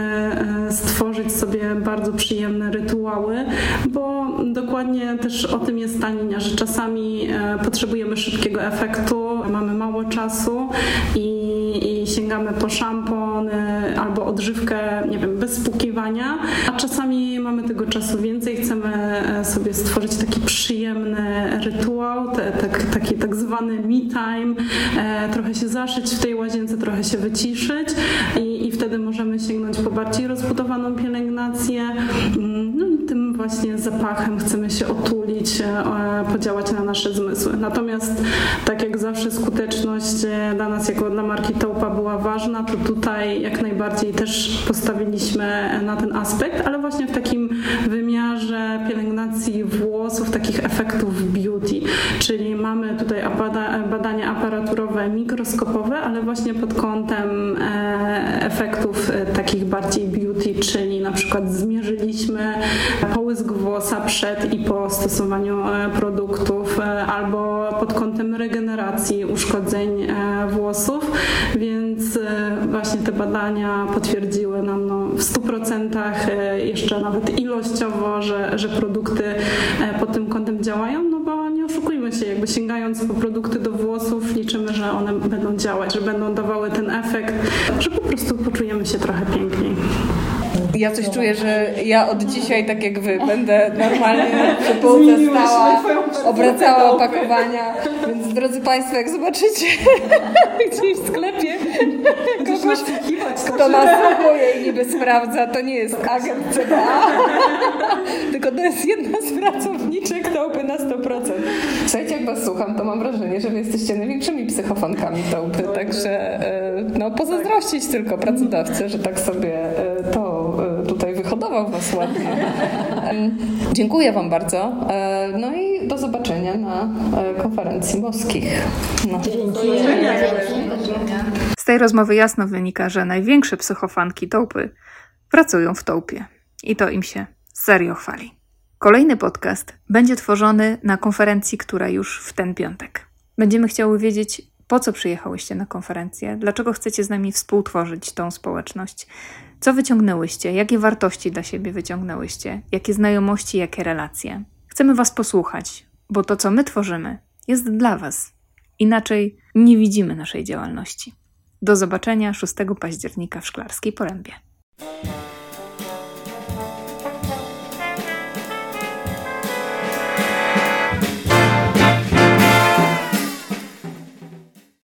S3: e, stworzyć sobie bardzo przyjemne rytuały, bo dokładnie też o tym jest ta linia, że czasami e, potrzebujemy szybkiego efektu, mamy mało czasu i, i sięgamy po szampon, rozbudowane albo odżywkę, nie wiem, bez spłukiwania, a czasami mamy tego czasu więcej, chcemy e, sobie stworzyć taki przyjemny rytuał, te, tak, taki tak zwany me time, e, trochę się zaszyć w tej łazience, trochę się wyciszyć i, i wtedy możemy sięgnąć po bardziej rozbudowaną pielęgnację. Mm, no i tym właśnie zapachem chcemy się otulić, e, podziałać na nasze zmysły. Natomiast tak jak zawsze skuteczność dla nas jako dla marki Taupa była ważna, to tutaj jak najbardziej też postawiliśmy na ten aspekt, ale właśnie w takim wymiarze pielęgnacji włosów, takich efektów beauty, czyli mamy tutaj badania aparaturowe, mikroskopowe, ale właśnie pod kątem e, efektów e, takich bardziej beauty, czyli na przykład zmierzyliśmy połysk włosa przed i po stosowaniu e, produktów, albo pod kątem regeneracji uszkodzeń włosów, więc właśnie te badania potwierdziły nam no, w 100% jeszcze nawet ilościowo, że, że produkty pod tym kątem działają, no bo nie oszukujmy się, jakby sięgając po produkty do włosów, liczymy, że one będą działać, że będą dawały ten efekt, że po prostu poczujemy się trochę piękniej.
S2: Ja coś czuję, że ja od dzisiaj, tak jak wy, będę normalnie przy półce stała, obracała opakowania. Więc drodzy Państwo, jak zobaczycie gdzieś w sklepie kogoś, kto nasłuchuje i niby sprawdza, to nie jest agent CBA, tylko to jest jedna z pracowniczek Taupy na 100%. Słuchajcie, jak Was słucham, to mam wrażenie, że Wy jesteście największymi psychofankami Taupy, także no pozazdrościć tylko pracodawcy, że tak sobie to Was ładnie. Dziękuję Wam bardzo. E, no i do zobaczenia na e, konferencji moskich. No.
S1: Z tej rozmowy jasno wynika, że największe psychofanki tołpy pracują w tołpie. I to im się serio chwali. Kolejny podcast będzie tworzony na konferencji, która już w ten piątek. Będziemy chciały wiedzieć, po co przyjechałyście na konferencję, dlaczego chcecie z nami współtworzyć tą społeczność, co wyciągnęłyście? Jakie wartości dla siebie wyciągnęłyście? Jakie znajomości, jakie relacje? Chcemy Was posłuchać, bo to, co my tworzymy, jest dla Was. Inaczej nie widzimy naszej działalności. Do zobaczenia 6 października w Szklarskiej Porębie.